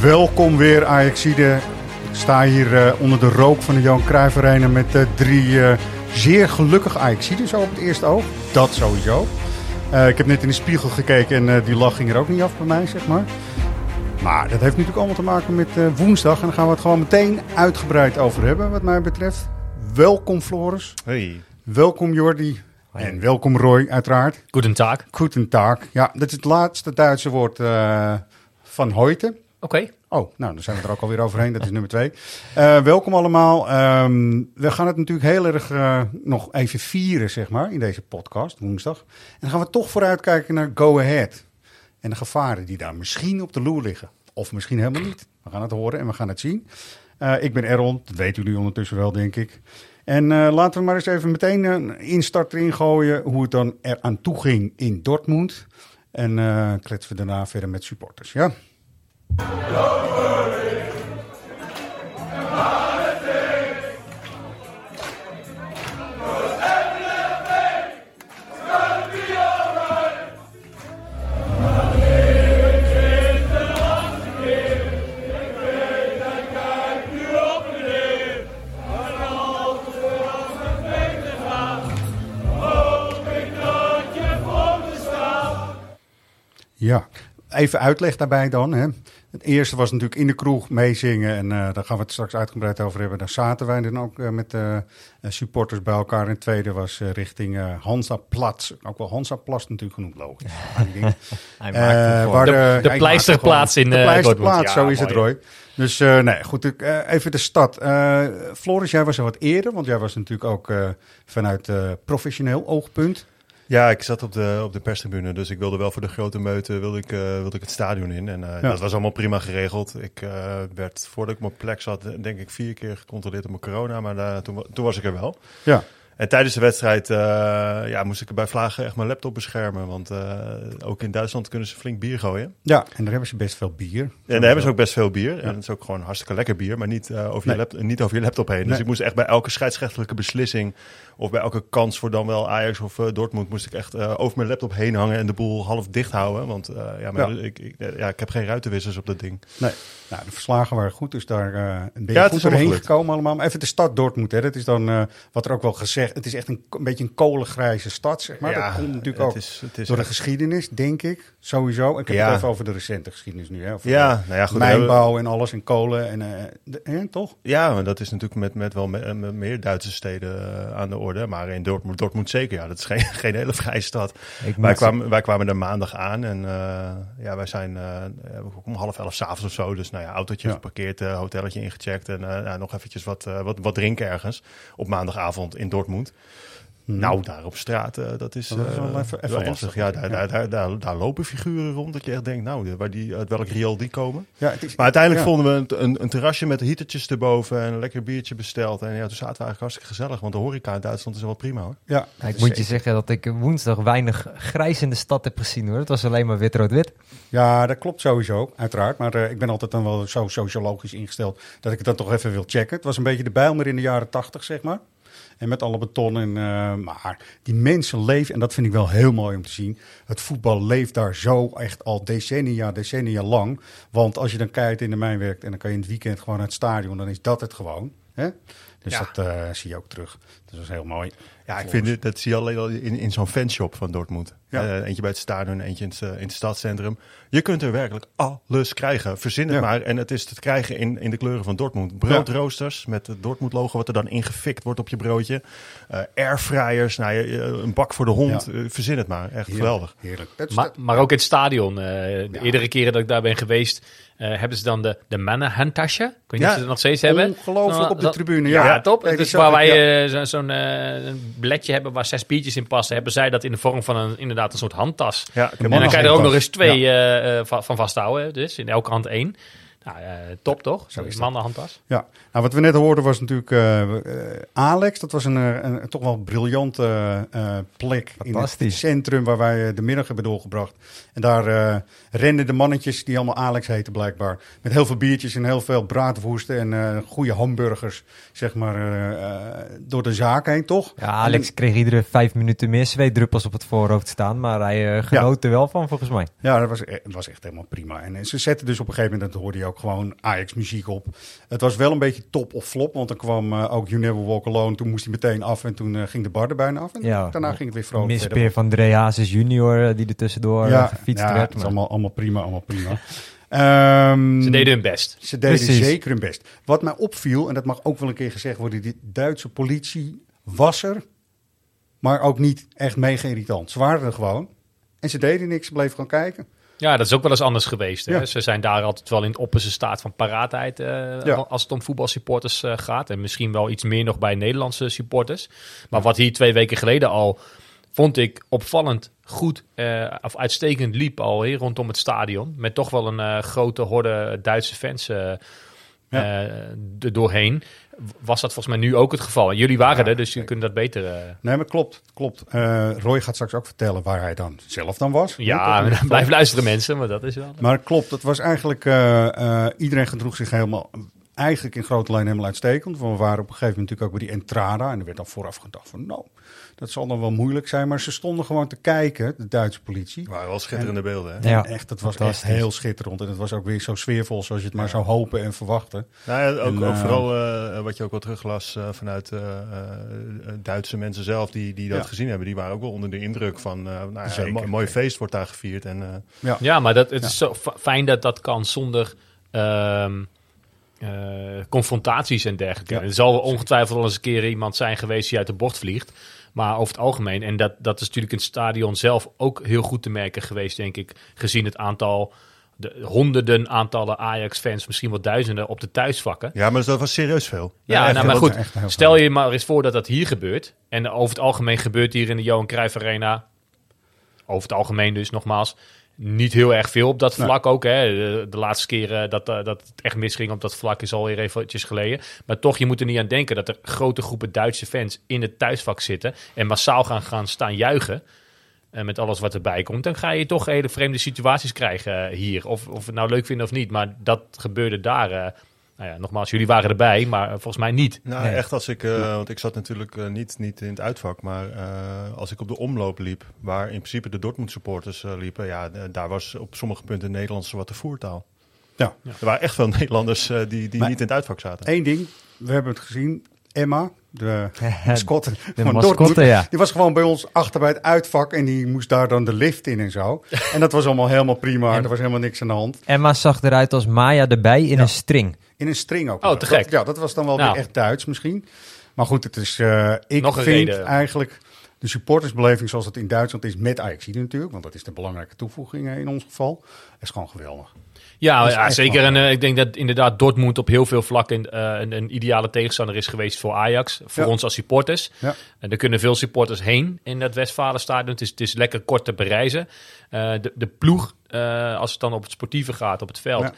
Welkom weer Ajaxide. Ik sta hier eh, onder de rook van de Johan Cruijff Arena met eh, drie eh, zeer gelukkige Ajaxide zo op het eerste oog. Dat sowieso. Eh, ik heb net in de spiegel gekeken en eh, die lach ging er ook niet af bij mij, zeg maar. Maar dat heeft natuurlijk allemaal te maken met eh, woensdag. En daar gaan we het gewoon meteen uitgebreid over hebben, wat mij betreft. Welkom Floris. Hey. Welkom Jordi. En welkom Roy, uiteraard. Guten Tag. Guten Tag. Ja, dat is het laatste Duitse woord eh, van heute. Oké. Oh, nou, dan zijn we er ook alweer overheen. Dat is nummer twee. Eh, welkom allemaal. Ehm, we gaan het natuurlijk heel erg eh, nog even vieren, zeg maar, in deze podcast, woensdag. En dan gaan we toch vooruitkijken naar Go Ahead. En de gevaren die daar misschien op de loer liggen. Of misschien helemaal niet. We gaan het horen en we gaan het zien. Eh, ik ben Errol, dat weten jullie ondertussen wel, denk ik. En laten we maar eens even meteen een instart erin gooien hoe het dan er aan toe ging in Dortmund. En kletsen we daarna verder met supporters, ja? Ja, even uitleg daarbij dan. Hè. Het eerste was natuurlijk in de kroeg meezingen. En eh, daar gaan we het straks uitgebreid over hebben. Daar zaten wij dan ook eh, met de supporters bij elkaar. En het tweede was richting Hansa Platz. Ook wel Hansa Plast natuurlijk genoemd, logisch. Hij maakt waar de, de, de ja, ik pleisterplaats in De pleisterplaats, zo is het. Roy. Dus nee, goed. ik, even de stad. Floris, jij was er wat eerder. Want jij was natuurlijk ook vanuit professioneel oogpunt. Ja, ik zat op de, op de perstribune, dus ik wilde wel voor de grote meute wilde ik, eh, wilde ik het stadion in. En eh, Ja. dat was allemaal prima geregeld. Ik eh, werd, voordat ik op mijn plek zat, denk ik vier keer gecontroleerd op mijn corona, maar daar, toen, toen was ik er wel. Ja. En tijdens de wedstrijd eh, ja, moest ik bij Vlagen echt mijn laptop beschermen, want eh, ook in Duitsland kunnen ze flink bier gooien. Ja, en daar hebben ze best veel bier. En daar hebben ze ook best veel bier. En het is ook gewoon hartstikke lekker bier, maar niet, eh, over, Nee. je lap- niet over je laptop heen. Dus ik moest echt bij elke scheidsrechtelijke beslissing of bij elke kans voor dan wel Ajax of Dortmund moest ik echt over mijn laptop heen hangen en de boel half dicht houden. Want ja, maar Ja. Ik, ik, ja, ik heb geen ruitenwissers op dat ding. Nee. Nou, de verslagen waren goed, dus daar ben je Ja, goed doorheen gekomen allemaal. Maar even de stad Dortmund, hè. dat is dan wat er ook wel gezegd. Het is echt een, een beetje een kolengrijze stad, zeg maar. ja, dat komt natuurlijk het ook is, het is door de geschiedenis, denk ik, sowieso. Ik heb Ja. het even over de recente geschiedenis nu, hè. Over Ja, nou ja, goed. we- mijnbouw en alles en kolen en, eh, de- toch? Ja, maar dat is natuurlijk met, met wel me- met meer Duitse steden eh, aan de orde. Maar in Dortmund, Dortmund zeker. Ja, dat is geen, geen hele vrije stad. Ik Wij kwamen, wij kwamen er maandag aan en eh, ja, wij zijn eh, om half elf s'avonds of zo. Dus nou ja, autootje Ja. geparkeerd, eh, hotelletje ingecheckt en eh, nou, nog eventjes wat, eh, wat, wat drinken ergens op maandagavond in Dortmund. Nou, daar op straat, eh, dat is, Dat is wel eh, even- even wel lastig, Ja, daar, ja. daar, daar, daar, daar lopen figuren rond dat je echt denkt, nou, waar die, uit welk riool die komen. Ja, het is, Maar uiteindelijk ja. vonden we een, een, een terrasje met heatertjes erboven en een lekker biertje besteld. En ja, toen zaten we eigenlijk hartstikke gezellig, want de horeca in Duitsland is wel prima hoor. Ja, Ja, dat ik moet je zeggen dat ik woensdag weinig grijs in de stad heb gezien hoor. Het was alleen maar wit-rood-wit. Ja, dat klopt sowieso, uiteraard. Maar eh, ik ben altijd dan wel zo sociologisch ingesteld dat ik het dan toch even wil checken. Het was een beetje de Bijlmer in de jaren tachtig, zeg maar. En met alle beton en... eh, maar die mensen leven, en dat vind ik wel heel mooi om te zien. Het voetbal leeft daar zo echt al decennia, decennia lang. Want als je dan kijkt in de mijn werkt en dan kan je in het weekend gewoon naar het stadion, dan is dat het gewoon. Hè? Dus Ja. dat eh, zie je ook terug. Dus dat is heel mooi. Ja, ik vind dit, dat zie je alleen al in, in zo'n fanshop van Dortmund. Ja. Eh, eentje bij het stadion, eentje in het, eh, in het stadscentrum. Je kunt er werkelijk alles krijgen. Verzin het Ja. maar. En het is te krijgen in, in de kleuren van Dortmund. Broodroosters met het Dortmund logo wat er dan ingefikt wordt op je broodje. Eh airfryers, nou, een bak voor de hond. Ja. Verzin het maar. Echt Heerlijk, geweldig. Heerlijk. Maar, maar ook in het stadion. eh, de Ja. eerdere keren dat ik daar ben geweest, eh, hebben ze dan de, de mannenhandtasje. Ik weet niet Ja, of ze dat nog steeds hebben. Ongelooflijk Dan- op de tribune. Ja, Ja, top. Dus waar wij eh, zo- zo'n eh, een biletje hebben waar zes biertjes in passen, hebben zij dat in de vorm van een, inderdaad een soort handtas. Ja, En dan kan je er ook nog eens twee va- van vasthouden. Dus in elke hand één. Nou, eh, top toch? Zo is. Mannenhandtas. Ja, nou, wat we net hoorden was natuurlijk eh, eh, Alex. Dat was een, een, toch wel briljante eh, eh, plek in het centrum waar wij de middag hebben doorgebracht. En daar eh, renden de mannetjes die allemaal Alex heten blijkbaar. Met heel veel biertjes en heel veel braadwoesten en eh, goede hamburgers, zeg maar, door de zaak heen, toch? Ja, Alex kreeg iedere vijf minuten meer zweetdruppels op het voorhoofd staan. Maar hij genoot er wel van, volgens mij. Ja, dat was, was echt helemaal prima. En ze zetten dus op een gegeven moment, dat hoorde je ook gewoon Ajax muziek op. Het was wel een beetje top of flop, want dan kwam eh, ook You Never Walk Alone. Toen moest hij meteen af en toen eh, ging de bar er bijna af. En Ja. daarna ging het weer vrolijk verder. Mispeer van Dre Hazes junior eh, die er tussendoor ja, gefietst ja, werd. het is maar- allemaal, allemaal prima, allemaal prima. Ehm, Ze deden hun best. ze deden Precies. zeker hun best. Wat mij opviel, en dat mag ook wel een keer gezegd worden, die Duitse politie was er, maar ook niet echt mega irritant. Ze waren er gewoon. En ze deden niks, ze bleven gewoon kijken. Ja, dat is ook wel eens anders geweest. Hè? Ja. Ze zijn daar altijd wel in het opperste staat van paraatheid eh, Ja. als het om voetbalsupporters eh, gaat. En misschien wel iets meer nog bij Nederlandse supporters. Maar wat hier twee weken geleden al, vond ik opvallend goed eh, of uitstekend liep al hier rondom het stadion. Met toch wel een grote horde Duitse fans Ja. eh, er doorheen. Was dat volgens mij nu ook het geval. Jullie waren Ja, er, dus jullie kunnen dat beter... eh, Nee, maar klopt, klopt. Eh, Roy gaat straks ook vertellen waar hij dan zelf dan was. ja, blijf luisteren mensen, maar dat is wel... Maar klopt, het was eigenlijk, iedereen gedroeg zich helemaal, eigenlijk in grote lijnen helemaal uitstekend. Want we waren op een gegeven moment natuurlijk ook bij die Entrada. En er werd dan vooraf gedacht van, nou, dat zal dan wel moeilijk zijn. Maar ze stonden gewoon te kijken, de Duitse politie. Het waren wel schitterende beelden. Hè? Ja, echt, het was echt heel schitterend. En het was ook weer zo sfeervol zoals je het maar zou hopen en verwachten. Nou ja, ook, En, ook eh, vooral eh, wat je ook wel teruglas eh, vanuit eh, eh, Duitse mensen zelf die, die dat Ja. gezien hebben. Die waren ook wel onder de indruk van, eh nou ja, Zeker. een mo- mooi feest wordt daar gevierd. En, eh, Ja, maar dat, het is zo fijn dat dat kan zonder ehm, eh, confrontaties en dergelijke. Ja, er zal ongetwijfeld wel eens een keer iemand zijn geweest die uit de bocht vliegt. Maar over het algemeen, en dat, dat is natuurlijk in het stadion zelf ook heel goed te merken geweest, denk ik. Gezien het aantal, de honderden aantallen Ajax-fans, misschien wel duizenden op de thuisvakken. ja, maar dat was serieus veel. Ja, echt nou, maar goed. Stel je maar eens voor dat dat hier gebeurt. En over het algemeen gebeurt hier in de Johan Cruijff Arena. Over het algemeen dus nogmaals. Niet heel erg veel op dat Nee. vlak ook. Hè. De, de laatste keren dat, eh, dat het echt misging op dat vlak is alweer eventjes geleden. Maar toch, je moet er niet aan denken dat er grote groepen Duitse fans in het thuisvak zitten. En massaal gaan, gaan staan juichen. En met alles wat erbij komt. Dan ga je toch hele vreemde situaties krijgen eh, hier. Of, of we het nou leuk vinden of niet. Maar dat gebeurde daar. eh, nou ja, nogmaals, jullie waren erbij, maar eh, volgens mij niet. Nou, Nee. echt als ik, eh, want ik zat natuurlijk eh, niet, niet in het uitvak, maar eh, als ik op de omloop liep, waar in principe de Dortmund supporters liepen, ja, daar was op sommige punten Nederlands wat de voertaal. Ja. Er waren echt veel Nederlanders eh, die, die Maar- niet in het uitvak zaten. Eén ding, we hebben het gezien. Emma, de mascotte De van mascotte, Dortmund, ja. die was gewoon bij ons achter bij het uitvak en die moest daar dan de lift in en zo. En dat was allemaal helemaal prima, En- er was helemaal niks aan de hand. Emma zag eruit als Maya erbij in een string. In een string ook. Oh, te Dat- gek. ja, dat was dan wel Nou. weer echt Duits misschien. Maar goed, het is, eh, ik Nog een vind reden. eigenlijk de supportersbeleving zoals het in Duitsland is met Ajax natuurlijk, want dat is de belangrijke toevoeging eh, in ons geval, is gewoon geweldig. Ja, ja zeker. En eh, ik denk dat inderdaad Dortmund op heel veel vlakken een, een ideale tegenstander is geweest voor Ajax. Voor Ja. ons als supporters. Ja. En er kunnen veel supporters heen in dat Westfalenstadion. Het is, het is lekker kort te bereizen. De, de ploeg, eh, als het dan op het sportieve gaat, op het veld... Ja.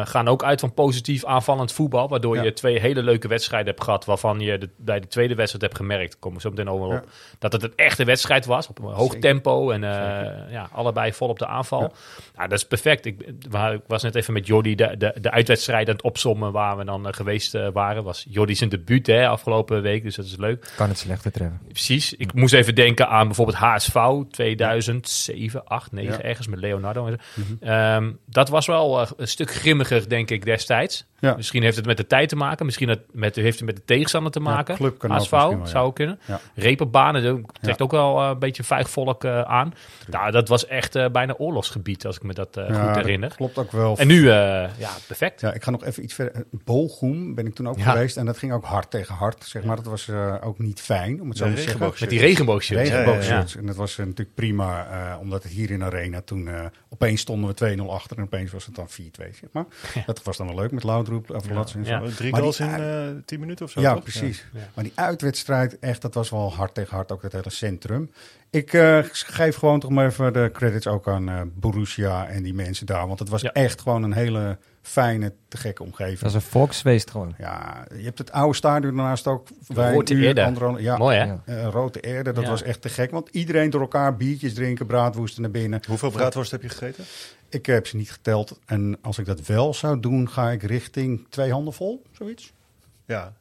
eh, gaan ook uit van positief aanvallend voetbal. Waardoor Ja. je twee hele leuke wedstrijden hebt gehad. Waarvan je de- bij de tweede wedstrijd hebt gemerkt. Komen we zo meteen over op. Dat het een echte wedstrijd was. Op een hoog Zeker. tempo. En eh, ja, allebei vol op de aanval. Ja. Nou, dat is perfect. Ik, waar- ik was net even met Jordi de, de, de uitwedstrijd aan het opsommen waar we dan geweest waren. Was Jordi zijn debuut hè, afgelopen week, dus dat is leuk. Kan het slechter treffen. Precies. Ik moest even denken aan bijvoorbeeld HSV 2007, 8, 9 Ja. ergens met Leonardo. En zo. Ehm, dat was wel eh, een stuk grimmiger, denk ik, destijds. Ja. Misschien heeft het met de tijd te maken. Misschien het met, heeft het met de tegenstander te maken. club kan wel, ja. zou kunnen. Ja. Repenbanen trekt Ja. ook wel eh, een beetje vijgvolk eh, aan. Nou, dat was echt eh, bijna oorlogsgebied, als ik me dat Ja, goed dat herinner. Klopt ook wel. En nu, eh, ja, perfect. Ja, ik ga nog even iets verder. Bochum ben ik toen ook Ja. geweest. En dat ging ook hard tegen hard, zeg maar. Dat was ook niet fijn, om het zo te zeggen. Met die regenboogshirts. Regenboogshirts. En dat was natuurlijk prima, eh, omdat het hier in Arena toen eh, opeens stonden we 2-0 achter en opeens was het dan 4-2, zeg maar. Dat was dan wel leuk met En zo. Drie Maar goals die- in eh, tien minuten of zo. Ja, toch? precies. Ja. Maar die uitwedstrijd, echt, dat was wel hard tegen hard, ook het hele centrum. Ik eh, geef gewoon toch maar even de credits ook aan eh, Borussia en die mensen daar. Want het was Ja. echt gewoon een hele fijne, te gekke omgeving. Dat is een volksfeest gewoon. Ja, je hebt het oude stadion daarnaast ook. Wij Rode een uur, Erde. anderhalf- ja, Mooi, hè? Eh, Rode Erde, dat Ja. was echt te gek. Want iedereen door elkaar biertjes drinken, braadwoesten naar binnen. Hoeveel braadworst heb je gegeten? Ik heb ze niet geteld. En als ik dat wel zou doen, ga ik richting twee handen vol, zoiets. Ja.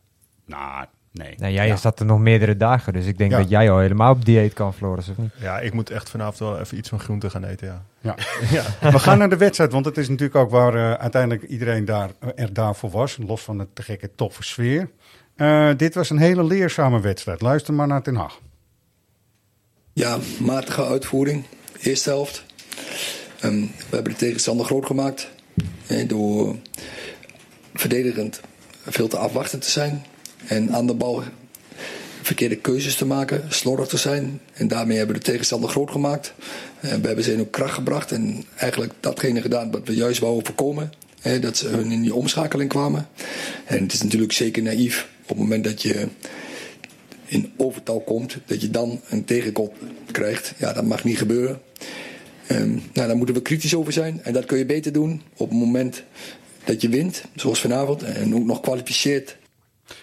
Nou, nee. Nou, jij Ja. zat er nog meerdere dagen, dus ik denk Ja. dat jij al helemaal op dieet kan, Floris, of niet? ja, ik moet echt vanavond wel even iets van groente gaan eten, ja. Ja. We gaan naar de wedstrijd, want het is natuurlijk ook waar eh, uiteindelijk iedereen daar, er daarvoor was. Los van het te gekke toffe sfeer. Eh, dit was een hele leerzame wedstrijd. Luister maar naar Ten Hag. Ja, matige uitvoering. Eerste helft. Ehm, we hebben de tegenstander groot gemaakt. eh, door verdedigend veel te afwachtend te zijn. En aan de bal verkeerde keuzes te maken. Slordig te zijn. En daarmee hebben we de tegenstander groot gemaakt. Eh, we hebben ze in ook kracht gebracht. En eigenlijk datgene gedaan wat we juist wouden voorkomen. eh, dat ze hun in die omschakeling kwamen. En het is natuurlijk zeker naïef op het moment dat je in overtal komt, dat je dan een tegenkop krijgt. Ja, dat mag niet gebeuren. Ehm, nou, daar moeten we kritisch over zijn. En dat kun je beter doen op het moment dat je wint, zoals vanavond. En ook nog kwalificeert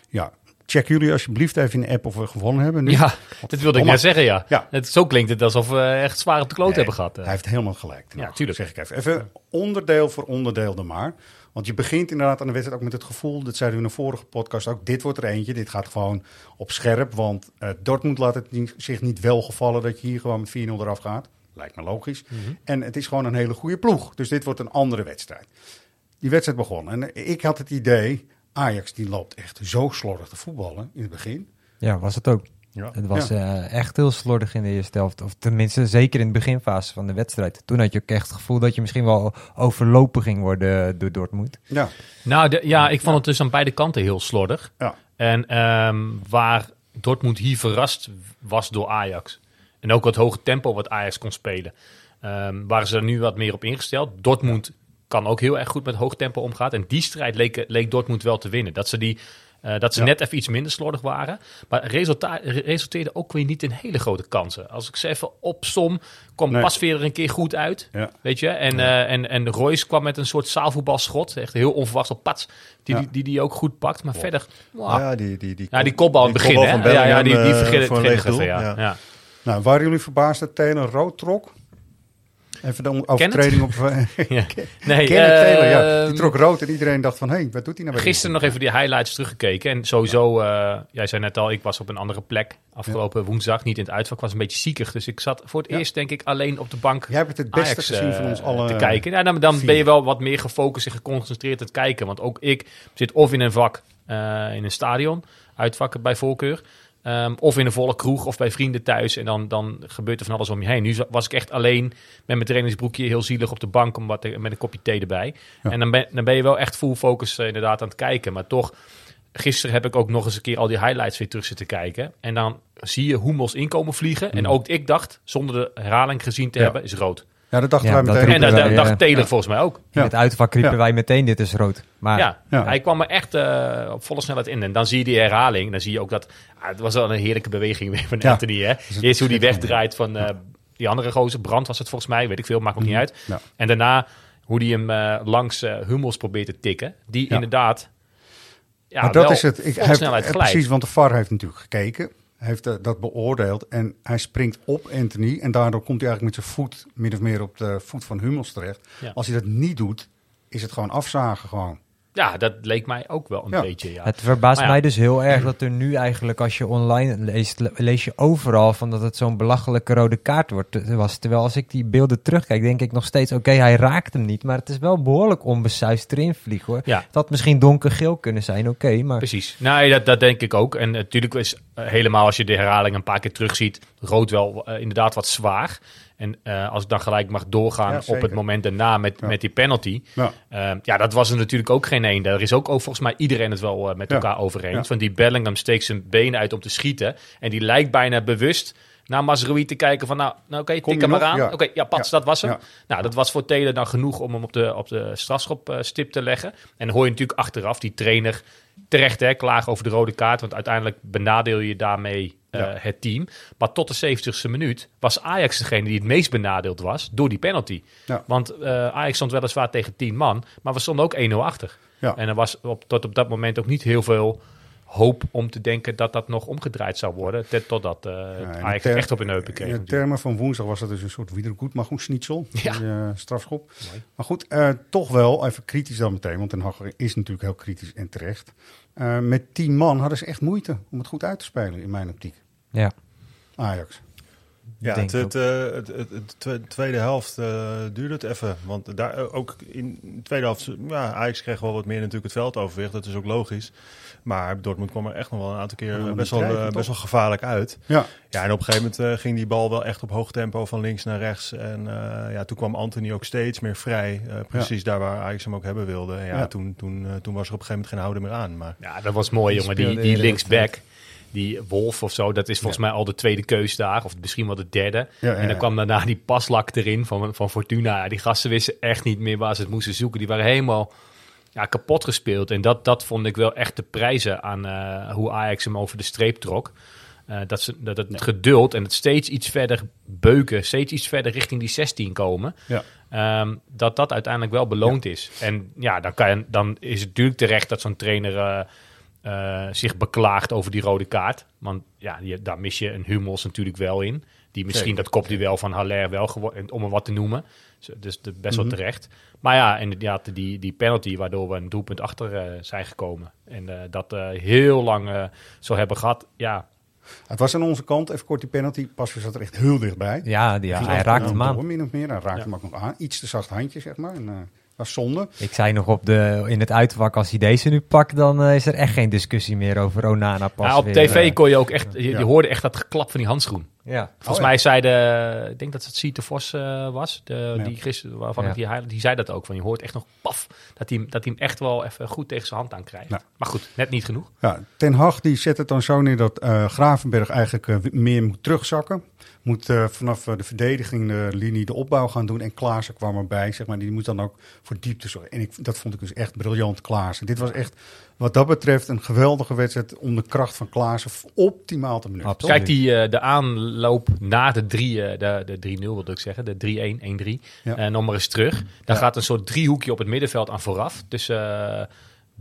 Ja, check jullie alsjeblieft even in de app of we gewonnen hebben. Nu. Ja, dat wilde ik net zeggen, ja. Ja. Het, zo klinkt het alsof we echt zwaar op de kloot Nee, hebben gehad. eh. Hij heeft helemaal gelijk. Ja, Nou, tuurlijk. Zeg ik even. Even onderdeel voor onderdeel dan maar. Want je begint inderdaad aan de wedstrijd ook met het gevoel, dat zeiden we in de vorige podcast ook, dit wordt er eentje, dit gaat gewoon op scherp. Want eh, Dortmund laat het niet- zich niet wel gevallen dat je hier gewoon met 4-0 eraf gaat. Lijkt me logisch. Mhm. En het is gewoon een hele goede ploeg. Dus dit wordt een andere wedstrijd. Die wedstrijd begon. En ik had het idee, Ajax die loopt echt zo slordig te voetballen in het begin. Ja, was het ook. Ja. Het was eh, echt heel slordig in de eerste helft. Of tenminste, zeker in de beginfase van de wedstrijd. Toen had je ook echt het gevoel dat je misschien wel overlopen ging worden door Dortmund. Ja, Nou, de- ja, ik vond het dus aan beide kanten heel slordig. ja. En ehm, waar Dortmund hier verrast was door Ajax. En ook het hoge tempo wat Ajax kon spelen. Ehm, waren ze er nu wat meer op ingesteld. Dortmund kan ook heel erg goed met hoog tempo omgaan. En die strijd leek, leek Dortmund wel te winnen. Dat ze, die, eh, dat ze Ja. net even iets minder slordig waren. Maar het resulta- re- resulteerde ook weer niet in hele grote kansen. Als ik ze even opsom, kwam Nee. Pasveer er een keer goed uit. Ja. Weet je? En, eh, en, en Royce kwam met een soort zaalvoetbalschot. Echt heel onverwachts op pats. Die, Ja. die, die die ook goed pakt. Maar verder... wow. Ja, die, die, die, Ja, die kopbal aan het begin, hè? Ja, ja, die, die Bellingham, eh, een ja. ja. Nou, waren jullie verbaasd dat Taylor rood trok? Even de overtreding op... eh, Ja. Nee, Kenneth Taylor, ja. Die trok rood en iedereen dacht van... hé, hey, wat doet hij nou Gisteren nog even die highlights teruggekeken. En sowieso, eh, jij zei net al, ik was op een andere plek afgelopen woensdag. Niet in het uitvak, was een beetje ziekig. Dus ik zat voor het eerst, denk ik, alleen op de bank Jij hebt het het beste Ajax, gezien van eh, ons allen. te kijken. Ja, dan dan vier. ben je wel wat meer gefocust en geconcentreerd te kijken. Want ook ik zit of in een vak eh, in een stadion, uitvakken bij voorkeur. Ehm, of in een volle kroeg of bij vrienden thuis. En dan, dan gebeurt er van alles om je heen. Nu was ik echt alleen met mijn trainingsbroekje heel zielig op de bank om wat, met een kopje thee erbij. Ja. En dan ben, dan ben je wel echt full focus eh, inderdaad aan het kijken. Maar toch, gisteren heb ik ook nog eens een keer al die highlights weer terug zitten kijken. En dan zie je Hummels inkomen vliegen. En ook ik dacht, zonder de herhaling gezien te Ja. hebben, is rood. Ja, dat dachten Ja, wij dat meteen. En dat wij, dat eh, dacht Taylor ja. volgens mij ook. In het uitvak riepen Ja. wij meteen, dit is rood. Maar Ja, Ja. hij kwam er echt eh, op volle snelheid in. En dan zie je die herhaling. En dan zie je ook dat... ah, het was wel een heerlijke beweging weer van Ja. Anthony. Hè? Eerst hoe die wegdraait van eh, die andere gozer. Brand was het volgens mij. Weet ik veel, maakt ook niet uit. Ja. En daarna hoe die hem eh, langs eh, Hummels probeert te tikken. Die Ja. inderdaad... Ja, maar dat wel is het. Ik heb, eh, precies, want de VAR heeft natuurlijk gekeken. Heeft eh, dat beoordeeld. En hij springt op Anthony. En daardoor komt hij eigenlijk met zijn voet min of meer op de voet van Hummels terecht. Ja. Als hij dat niet doet, is het gewoon afzagen gewoon. Ja, dat leek mij ook wel een Ja. beetje, ja. Het verbaast ja. mij dus heel erg dat er nu eigenlijk, als je online leest, le- lees je overal van dat het zo'n belachelijke rode kaart wordt, eh, was. Terwijl als ik die beelden terugkijk, denk ik nog steeds, oké, hij raakt hem niet, maar het is wel behoorlijk onbesuisd erin vliegen hoor. Ja. Het had misschien donkergeel kunnen zijn, oké, maar... Precies. Nee, dat, dat denk ik ook. En natuurlijk is eh, helemaal als je de herhaling een paar keer terugziet, rood wel eh, inderdaad wat zwaar. En eh, als ik dan gelijk mag doorgaan Ja, op het moment daarna met, Ja. met die penalty. Ja. Eh, ja, dat was er natuurlijk ook geen één. Daar is ook, ook volgens mij iedereen het wel eh, met elkaar over eens. Want die Bellingham steekt zijn benen uit om te schieten. En die lijkt bijna bewust naar Mazraoui te kijken van... nou, nou oké, Kom tik hem maar aan. Ja. Oké, ja, pats, dat was hem. Nou, dat was voor Taylor dan genoeg om hem op de, op de strafschopstip te leggen. En dan hoor je natuurlijk achteraf die trainer terecht hè, klagen over de rode kaart. Want uiteindelijk benadeel je daarmee eh, Ja. het team. Maar tot de 70ste minuut was Ajax degene die het meest benadeeld was door die penalty. Ja. Want eh, Ajax stond weliswaar tegen 10 man, maar we stonden ook 1-0 achter. Ja. En er was op, tot op dat moment ook niet heel veel hoop om te denken dat dat nog omgedraaid zou worden. Tot- Totdat eh Ja, ter- echt op een heupen kreeg. In de termen van woensdag was dat dus een soort wiedergoedmachungsschnitzel. Ja. Die, eh, strafschop. Maar goed, eh, toch wel even kritisch dan meteen. Want Den Haag is natuurlijk heel kritisch en terecht. Eh, met tien man hadden ze echt moeite om het goed uit te spelen, in mijn optiek. Ja. Ajax. Ja, het, het, eh, het, het- het twe- tweede helft eh, duurde het even. Want daar eh, ook in de tweede helft, ja, Ajax kreeg wel wat meer natuurlijk het veld overwicht. Dat is ook logisch. Maar Dortmund kwam er echt nog wel een aantal keer Ja, best, wel, best wel gevaarlijk uit. Ja, Ja, en op een gegeven moment eh, ging die bal wel echt op hoog tempo van links naar rechts. En eh, ja, toen kwam Anthony ook steeds meer vrij. eh, precies daar waar Ajax hem ook hebben wilde. En ja, Ja. Toen, toen, eh, toen was er op een gegeven moment geen houden meer aan. Maar Ja, dat was mooi, jongen. Die, die linksback, die Wolf of zo, dat is volgens mij al de tweede keus daar. Of misschien wel de derde. Ja, en dan kwam daarna die paslak erin van, van Fortuna. Ja, die gasten wisten echt niet meer waar ze het moesten zoeken. Die waren helemaal ja, kapot gespeeld. En dat, dat vond ik wel echt te prijzen aan eh, hoe Ajax hem over de streep trok. Eh, dat, ze, dat het geduld en het steeds iets verder beuken, steeds iets verder richting die 16 komen. ja. Ehm, dat dat uiteindelijk wel beloond is. En ja, dan, kan dan is het natuurlijk terecht dat zo'n trainer eh, eh, zich beklaagt over die rode kaart. Want ja, die, daar mis je een Hummels natuurlijk wel in. Die misschien Zeker, dat kopduel van Haller wel, om er wat te noemen. Dus- Dus de, best Mhm. wel terecht. Maar ja, inderdaad, die, die penalty waardoor we een doelpunt achter eh, zijn gekomen. En eh, dat eh, heel lang zo hebben gehad. Ja, Het was aan onze kant, even kort die penalty. Pasveer zat er echt heel dichtbij. Ja, die, ja, hij echt raakt door, hem aan. Min of meer. Hij raakte Ja. hem ook nog aan. Iets te zacht handje, zeg maar. En, was zonde. Ik zei nog op de, in het uitvak, als hij deze nu pakt, dan eh, is er echt geen discussie meer over Onana pas Ja, op weer, tv eh, kon je ook echt, je, hoorde echt dat geklap van die handschoen. ja. Volgens Oh, ja. mij zei de, ik denk dat het Siete Vos eh, was, de, Ja. die gisteren, waarvan Ja. ik die, highlight- die zei dat ook. Van je hoort echt nog paf, dat hij, dat hij hem echt wel even goed tegen zijn hand aan krijgt. Ja. Maar goed, net niet genoeg. Ja, Ten Hag die zet het dan zo neer dat eh, Gravenberg eigenlijk meer moet terugzakken. Moet eh, vanaf eh, de verdediging de linie de opbouw gaan doen. En Klaassen kwam erbij, zeg maar. Die moet dan ook voor diepte zorgen. En ik, dat vond ik dus echt briljant, Klaassen. Dit was echt, wat dat betreft, een geweldige wedstrijd om de kracht van Klaassen optimaal te benutten. Kijk, die, eh, de aanloop na de, drie, eh, de, de 3-0 wilde ik zeggen, de 3-1, 1-3, Ja. eh, nog maar eens terug. Daar Ja. gaat een soort driehoekje op het middenveld aan vooraf. Tussen eh,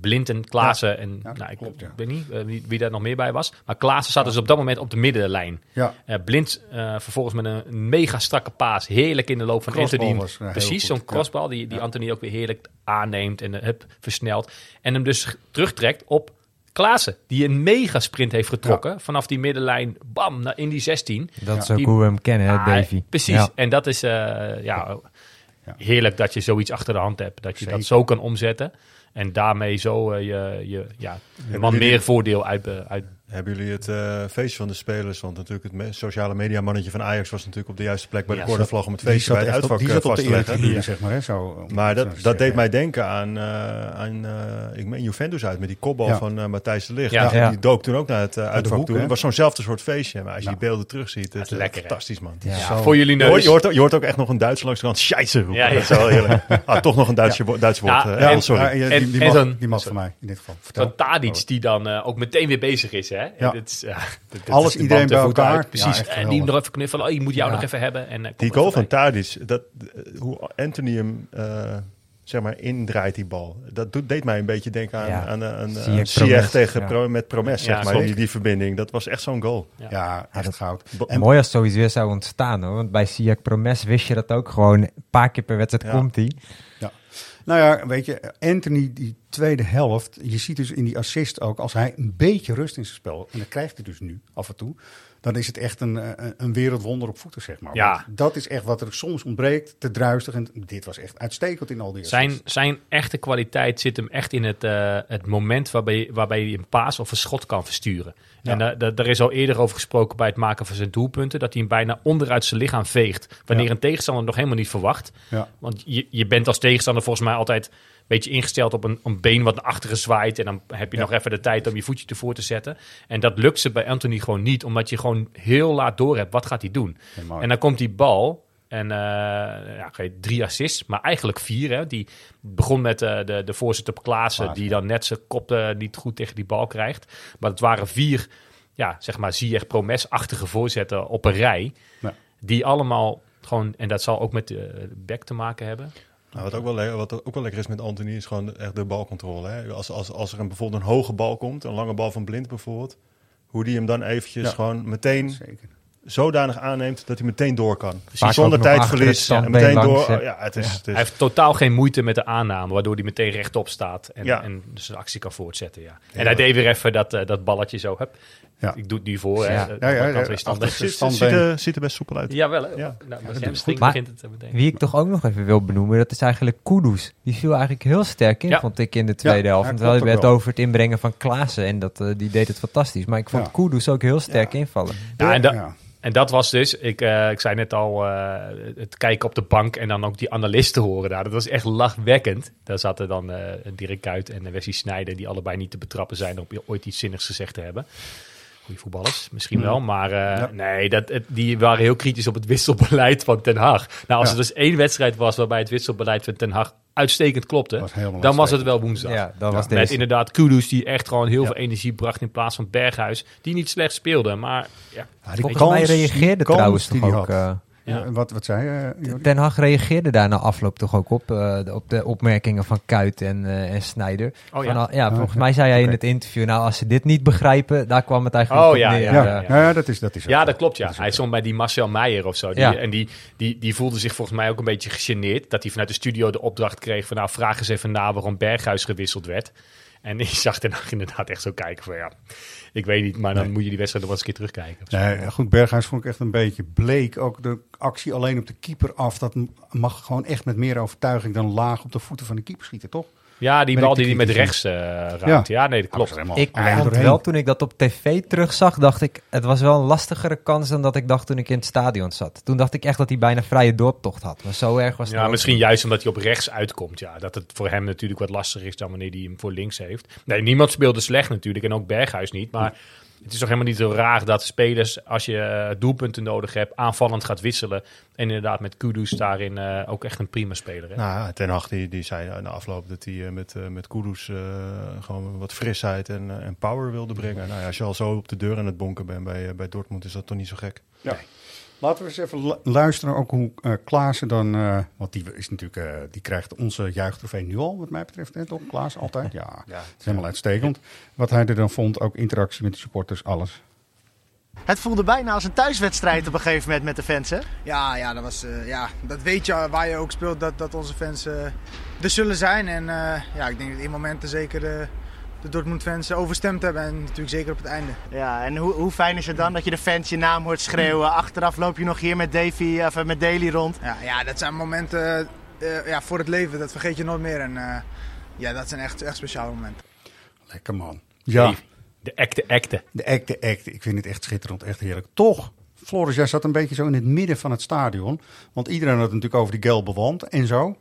Blind en Klaassen en Ja, nou, ik klopt, ja. weet niet eh, wie, wie daar nog meer bij was. Maar Klaassen zat dus op dat moment op de middenlijn. Ja, Eh, Blind eh, vervolgens met een, mega strakke paas. Heerlijk in de loop van Anthony. Precies, zo'n Ja. crossbal die, die Ja. Anthony ook weer heerlijk aanneemt en uh, hup, versnelt. En hem dus terugtrekt op Klaassen. Die een mega sprint heeft getrokken. Vanaf die middenlijn, bam, naar, in die 16. Dat is Ja. ook Die- hoe we hem kennen, hè, Ah, Davy. Precies. Ja. En dat is eh, ja, Ja. heerlijk dat je zoiets achter de hand hebt. Dat je Zeker. dat zo kan omzetten. En daarmee zo eh, je, je ja, man meer voordeel uit, uit Hebben jullie het eh, feestje van de spelers? Want natuurlijk het me- sociale media mannetje van Ajax was natuurlijk op de juiste plek bij de cornervlag om het feestje bij het uitvak die eh, zat op vast de te leggen. zeg maar. Hè, zo, Maar zo dat, dat deed mij denken aan, eh, aan eh, ik meen Juventus uit met die kopbal Ja. van Matthijs de Ligt. Ja. Die, Ja. die dook toen ook naar het uitvak hoek, toe. Het was zo'nzelfde soort feestje. Maar als je Nou. die beelden terugziet, het is lekker, fantastisch man. Ja. Zo. voor jullie neus. je, hoort, je hoort ook echt nog een Duitser langs de kant scheisse roepen. Ja, ja. Dat is wel heerlijk. Ah, toch nog een Duits, wo- Duits woord. Ja, oh, sorry. Die, mag, van mij in dit geval. Vertel. Van Tadic, die dan ook meteen weer bezig is. Hè? Ja. Dit is, ja, dit- dit Alles, is de iedereen bij elkaar. uit. Precies. Ja, en die nog even knuffelen. Oh, je moet jou Ja. nog even hebben. En, eh, Die goal van. Tadic, dat, eh, hoe Anthony hem eh, zeg maar indraait die bal. Dat doet, deed mij een beetje denken aan, Ja. aan, aan, Ziyech Ziyech tegen ja. Pro, met Promes, Ja, zeg maar, die, die verbinding. Dat was echt zo'n goal. Ja. Ja, echt goud. En- Mooi als het zoiets weer zou ontstaan hoor. Want bij Siak Promes wist je dat ook gewoon. Een paar keer per wedstrijd Ja. komt hij. Nou ja, weet je, Anthony, die tweede helft, je ziet dus in die assist ook, als hij een beetje rust in zijn spel, en dat krijgt hij dus nu af en toe, dan is het echt een, eh, een, wereldwonder op voeten, zeg maar. Ja. Want dat is echt wat er soms ontbreekt, te druistig. En dit was echt uitstekend in al die Zijn, zijn echte kwaliteit zit hem echt in het, eh, het moment waarbij, waarbij hij een paas of een schot kan versturen. Ja. En da- daar is al eerder over gesproken bij het maken van zijn doelpunten, dat hij hem bijna onderuit zijn lichaam veegt. Wanneer Ja. een tegenstander nog helemaal niet verwacht. Ja. Want je, je bent als tegenstander volgens mij altijd beetje ingesteld op een, een been wat naar achteren zwaait. En dan heb je Ja. nog even de tijd om je voetje ervoor te zetten. En dat lukt ze bij Anthony gewoon niet, omdat je gewoon heel laat door hebt wat gaat hij doen. En dan komt die bal. En eh ja, drie assists, maar eigenlijk vier. Hè. Die begon met eh, de, de voorzitter Klaassen, die dan net zijn kop eh, niet goed tegen die bal krijgt. Maar het waren vier, ja, zeg maar, Ziyech Promes-achtige voorzetten op een rij. Ja. Die allemaal gewoon, en dat zal ook met de back te maken hebben. Nou, wat, ook wel, le- wat ook wel lekker is met Anthony is gewoon echt de balcontrole. Hè? Als, als, als er een, bijvoorbeeld een hoge bal komt, een lange bal van Blind bijvoorbeeld, hoe die hem dan eventjes Ja. gewoon meteen Zeker. zodanig aanneemt dat hij meteen door kan. Zonder tijdverlies. en meteen door. hè. ja, het is, het is- Hij heeft totaal geen moeite met de aanname, waardoor hij meteen rechtop staat en, Ja. en dus een actie kan voortzetten. Ja. En hij deed weer even dat, eh, dat balletje zo. Hup. Ja. Ik doe het nu voor. Ja. Hè. Ja, ja, ja. Achter- ziet, standbeen. ziet, er, ziet er best soepel uit. Ja, wel. hè? Ja. Nou, hamstring Maar- begint het meteen. Wie ik toch ook nog even wil benoemen, dat is eigenlijk Kudus. Die viel eigenlijk heel sterk in, Ja. vond ik in de tweede Ja, helft. ja, hadden klopt het over het inbrengen van Klaassen en dat, eh, die deed het fantastisch. Maar ik vond Ja. Kudus ook heel sterk invallen. Ja, en, da- Ja. en dat was dus, ik, eh, ik zei net al, eh, het kijken op de bank en dan ook die analisten horen daar. Dat was echt lachwekkend. Daar zaten dan eh Dirk Kuyt en Wesley Sneijder, die allebei niet te betrappen zijn op ooit iets zinnigs gezegd te hebben. Goeie voetballers, misschien wel. Maar eh, Ja. nee, dat, het- die waren heel kritisch op het wisselbeleid van Ten Hag. Nou, als Ja. er dus één wedstrijd was waarbij het wisselbeleid van Ten Hag uitstekend klopte, Was helemaal dan was het wel woensdag. Ja, dat was Met deze. inderdaad Kudus, die echt gewoon heel Ja. veel energie bracht in plaats van Berghuis, die niet slecht speelde. Maar ja, Ja, die mij kans- reageerde die kans trouwens die ook... had. Eh, Ja. Wat, wat zei je? Jordi? Ten Hag reageerde daar na afloop toch ook op, eh, de- op de opmerkingen van Kuit en, eh en Snijder. Oh ja? Van ja, volgens ja. mij zei hij in het interview, nou als ze dit niet begrijpen, daar kwam het eigenlijk Oh, op ja, neer. ja, Ja, eh. ja. ja, ja, dat is dat is Ja, dat klopt, ja. Hij stond bij die Marcel Meijer of zo. Die, Ja. En die, die, die voelde zich volgens mij ook een beetje gegeneerd. Dat hij vanuit de studio de opdracht kreeg van... nou, vraag eens even na waarom Berghuis gewisseld werd. En ik zag ten inderdaad echt zo kijken van... ja, ik weet niet, maar dan Nee. moet je die wedstrijd nog wel eens een keer terugkijken. Nee, goed, Berghuis vond ik echt een beetje bleek. Ook de actie alleen op de keeper af. Dat mag gewoon echt met meer overtuiging dan laag op de voeten van de keeper schieten, toch? Ja, die bal die hij met rechts eh raakt. Ja. nee, dat klopt. Ik vond wel, toen ik dat op tv terugzag, dacht ik, het was wel een lastigere kans dan dat ik dacht toen ik in het stadion zat. Toen dacht ik echt dat hij bijna vrije doortocht had. Maar zo erg was het Ja, ook misschien juist omdat hij op rechts uitkomt. Ja, dat het voor hem natuurlijk wat lastiger is dan wanneer hij hem voor links heeft. Nee, niemand speelde slecht natuurlijk en ook Berghuis niet. Maar het is toch helemaal niet zo raar dat spelers, als je eh, doelpunten nodig hebt, aanvallend gaat wisselen. En inderdaad met Kudus daarin eh, ook echt een prima speler. Hè? Nou, Ten Hag die, die zei na afloop dat hij eh, met, met Kudus eh, gewoon wat frisheid en, en power wilde brengen. Nou ja, als je al zo op de deur aan het bonken bent bij, bij Dortmund, is dat toch niet zo gek. Ja. Laten we eens even lu- luisteren ook hoe eh Klaassen dan... eh, want die, is natuurlijk, eh, die krijgt onze juichtrofee nu al, wat mij betreft. Hè, toch? Klaas, altijd? Ja, Ja. het is helemaal uitstekend. Wat hij er dan vond, ook interactie met de supporters, alles. Het voelde bijna als een thuiswedstrijd op een gegeven moment met de fans, hè? Ja, ja, dat, was, eh, ja, dat weet je waar je ook speelt, dat, dat onze fans eh, er zullen zijn. En eh, ja, ik denk dat in momenten zeker de, Dortmund-fans overstemd hebben. En natuurlijk zeker op het einde. Ja, en hoe, hoe fijn is het dan dat je de fans je naam hoort schreeuwen? Achteraf loop je nog hier met, Davy, of, eh, met Daly rond. Ja, ja dat zijn momenten eh, ja, voor het leven, dat vergeet je nooit meer. En eh, ja, dat zijn echt, echt speciale momenten. Lekker man. Ja, De acte acte. de act, de act. Ik vind het echt schitterend, echt heerlijk. Toch, Floris, jij zat een beetje zo in het midden van het stadion. Want iedereen had het natuurlijk over die gelbe wand en zo.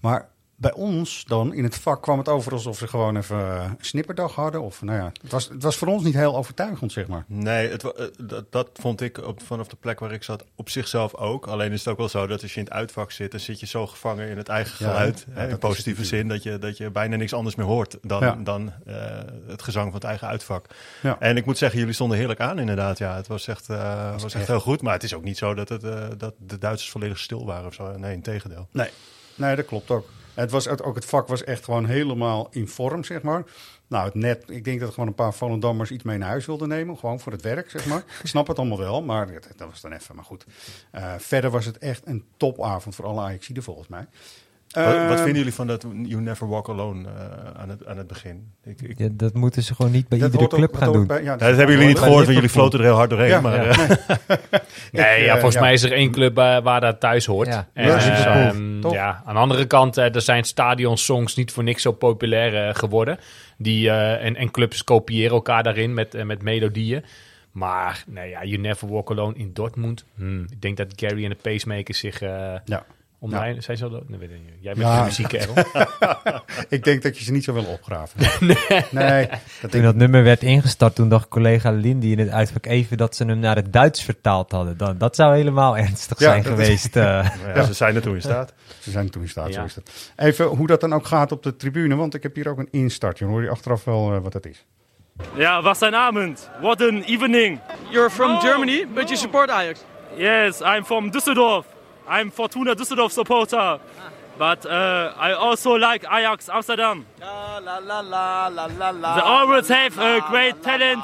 Maar bij ons dan, in het vak, kwam het over alsof ze gewoon even eh, een snipperdag hadden. Of nou ja, het was, het was voor ons niet heel overtuigend, zeg maar. Nee, het, eh, dat, dat vond ik op, vanaf de plek waar ik zat op zichzelf ook. Alleen is het ook wel zo dat als je in het uitvak zit, dan zit je zo gevangen in het eigen geluid. ja, hè, in positieve zin, dat je, dat je bijna niks anders meer hoort dan, Ja. dan eh, het gezang van het eigen uitvak. Ja. En ik moet zeggen, jullie stonden heerlijk aan inderdaad. Ja, het was echt, was echt echt. heel goed. Maar het is ook niet zo dat, het, dat de Duitsers volledig stil waren of zo. Nee, in tegendeel. Nee, nee dat klopt ook. Het was, het- ook het vak was echt gewoon helemaal in vorm, zeg maar. Nou, het net, ik denk dat gewoon een paar Volendammers iets mee naar huis wilden nemen. Gewoon voor het werk, zeg maar. Ik snap het allemaal wel, maar dat, was dan even. Maar goed, Eh, verder was het echt een topavond voor alle Ajaxiden volgens mij. Wat, wat Ehm, vinden jullie van dat You Never Walk Alone eh, aan, het, aan het begin? Ik, ik, Ja, dat moeten ze gewoon niet bij dat iedere ook- club dat gaan doen. bij- ja, Ja, dat hebben jullie niet gehoord, want jullie floten er heel hard doorheen. Ja, maar, ja. eh, Nee, ja, eh, volgens ja. mij is er één club eh, waar dat thuis hoort. Ja. En, Ja, eh, ehm, ja, aan de andere kant, eh, er zijn stadionsongs niet voor niks zo populair eh, geworden. Die, eh, en, en clubs kopiëren elkaar daarin met, eh, met melodieën. Maar nee, ja, You Never Walk Alone in Dortmund. Hmm, ik denk dat Gary en de pacemakers zich eh Ja. Om Ja. mij... Zijn ze al dood? Nee, weet ik niet. Jij bent Ja. een muziekkerel. Ik denk dat je ze niet zo wil opgraven. nee. dat Toen denk dat nummer werd ingestart, toen dacht collega Lindy in het uitvak even dat ze hem naar het Duits vertaald hadden. Dat, dat zou helemaal ernstig Ja, zijn dat is- geweest. eh. ja, Ze zijn er toen in staat. Ze zijn toen in staat, zo is dat. Even hoe dat dan ook gaat op de tribune, want ik heb hier ook een instart. Je hoor je achteraf wel eh, wat dat is. Ja, was een avond. What an evening. You're from Germany, but you support Ajax. Yes, I'm from Düsseldorf. I'm Fortuna Düsseldorf supporter. But uh, I also like Ajax Amsterdam. La la la la la la la. They always have a great talent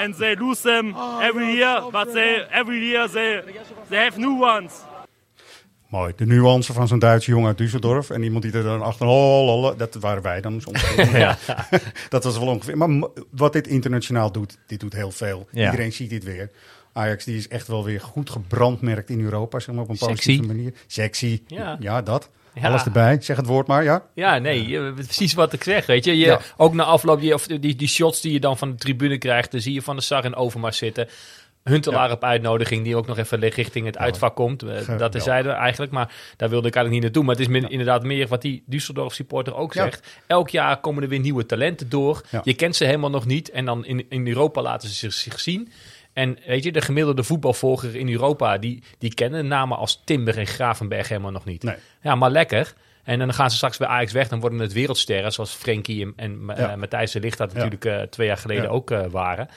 and they lose them every year. But they every year they they have new ones. Mooi. De nuance van zo'n Duitse jongen uit Düsseldorf. En iemand die er dan achter... Oh, lolle, dat waren wij dan soms. dat was wel ongeveer. Maar wat dit internationaal doet, dit doet heel veel. Ja. Iedereen ziet dit weer. Ajax die is echt wel weer goed gebrandmerkt in Europa. Zeg maar op een Sexy. positieve manier. Sexy. Ja. dat. Ja. Alles erbij. Zeg het woord maar, ja. Ja, nee, precies wat ik zeg, weet je. je Ja. Ook na afloop, die, of die, die shots die je dan van de tribune krijgt, dan zie je Van de Sar en Overmars zitten. Huntelaar op uitnodiging, die ook nog even richting het uitvak komt. Eh, Dat is zijde eigenlijk, maar daar wilde ik eigenlijk niet naartoe. Maar het is min- inderdaad meer wat die Düsseldorf supporter ook zegt. Elk jaar komen er weer nieuwe talenten door. Je kent ze helemaal nog niet. En dan in, in Europa laten ze zich, zich zien. En weet je, de gemiddelde voetbalvolger in Europa, die, die kennen namen als Timber en Gravenberg helemaal nog niet. Nee. Ja, maar lekker. En dan gaan ze straks bij Ajax weg. Dan worden het wereldsterren zoals Frenkie en, en Ja. eh, Matthijs de Ligt dat Ja. natuurlijk eh, twee jaar geleden Ja. ook eh, waren.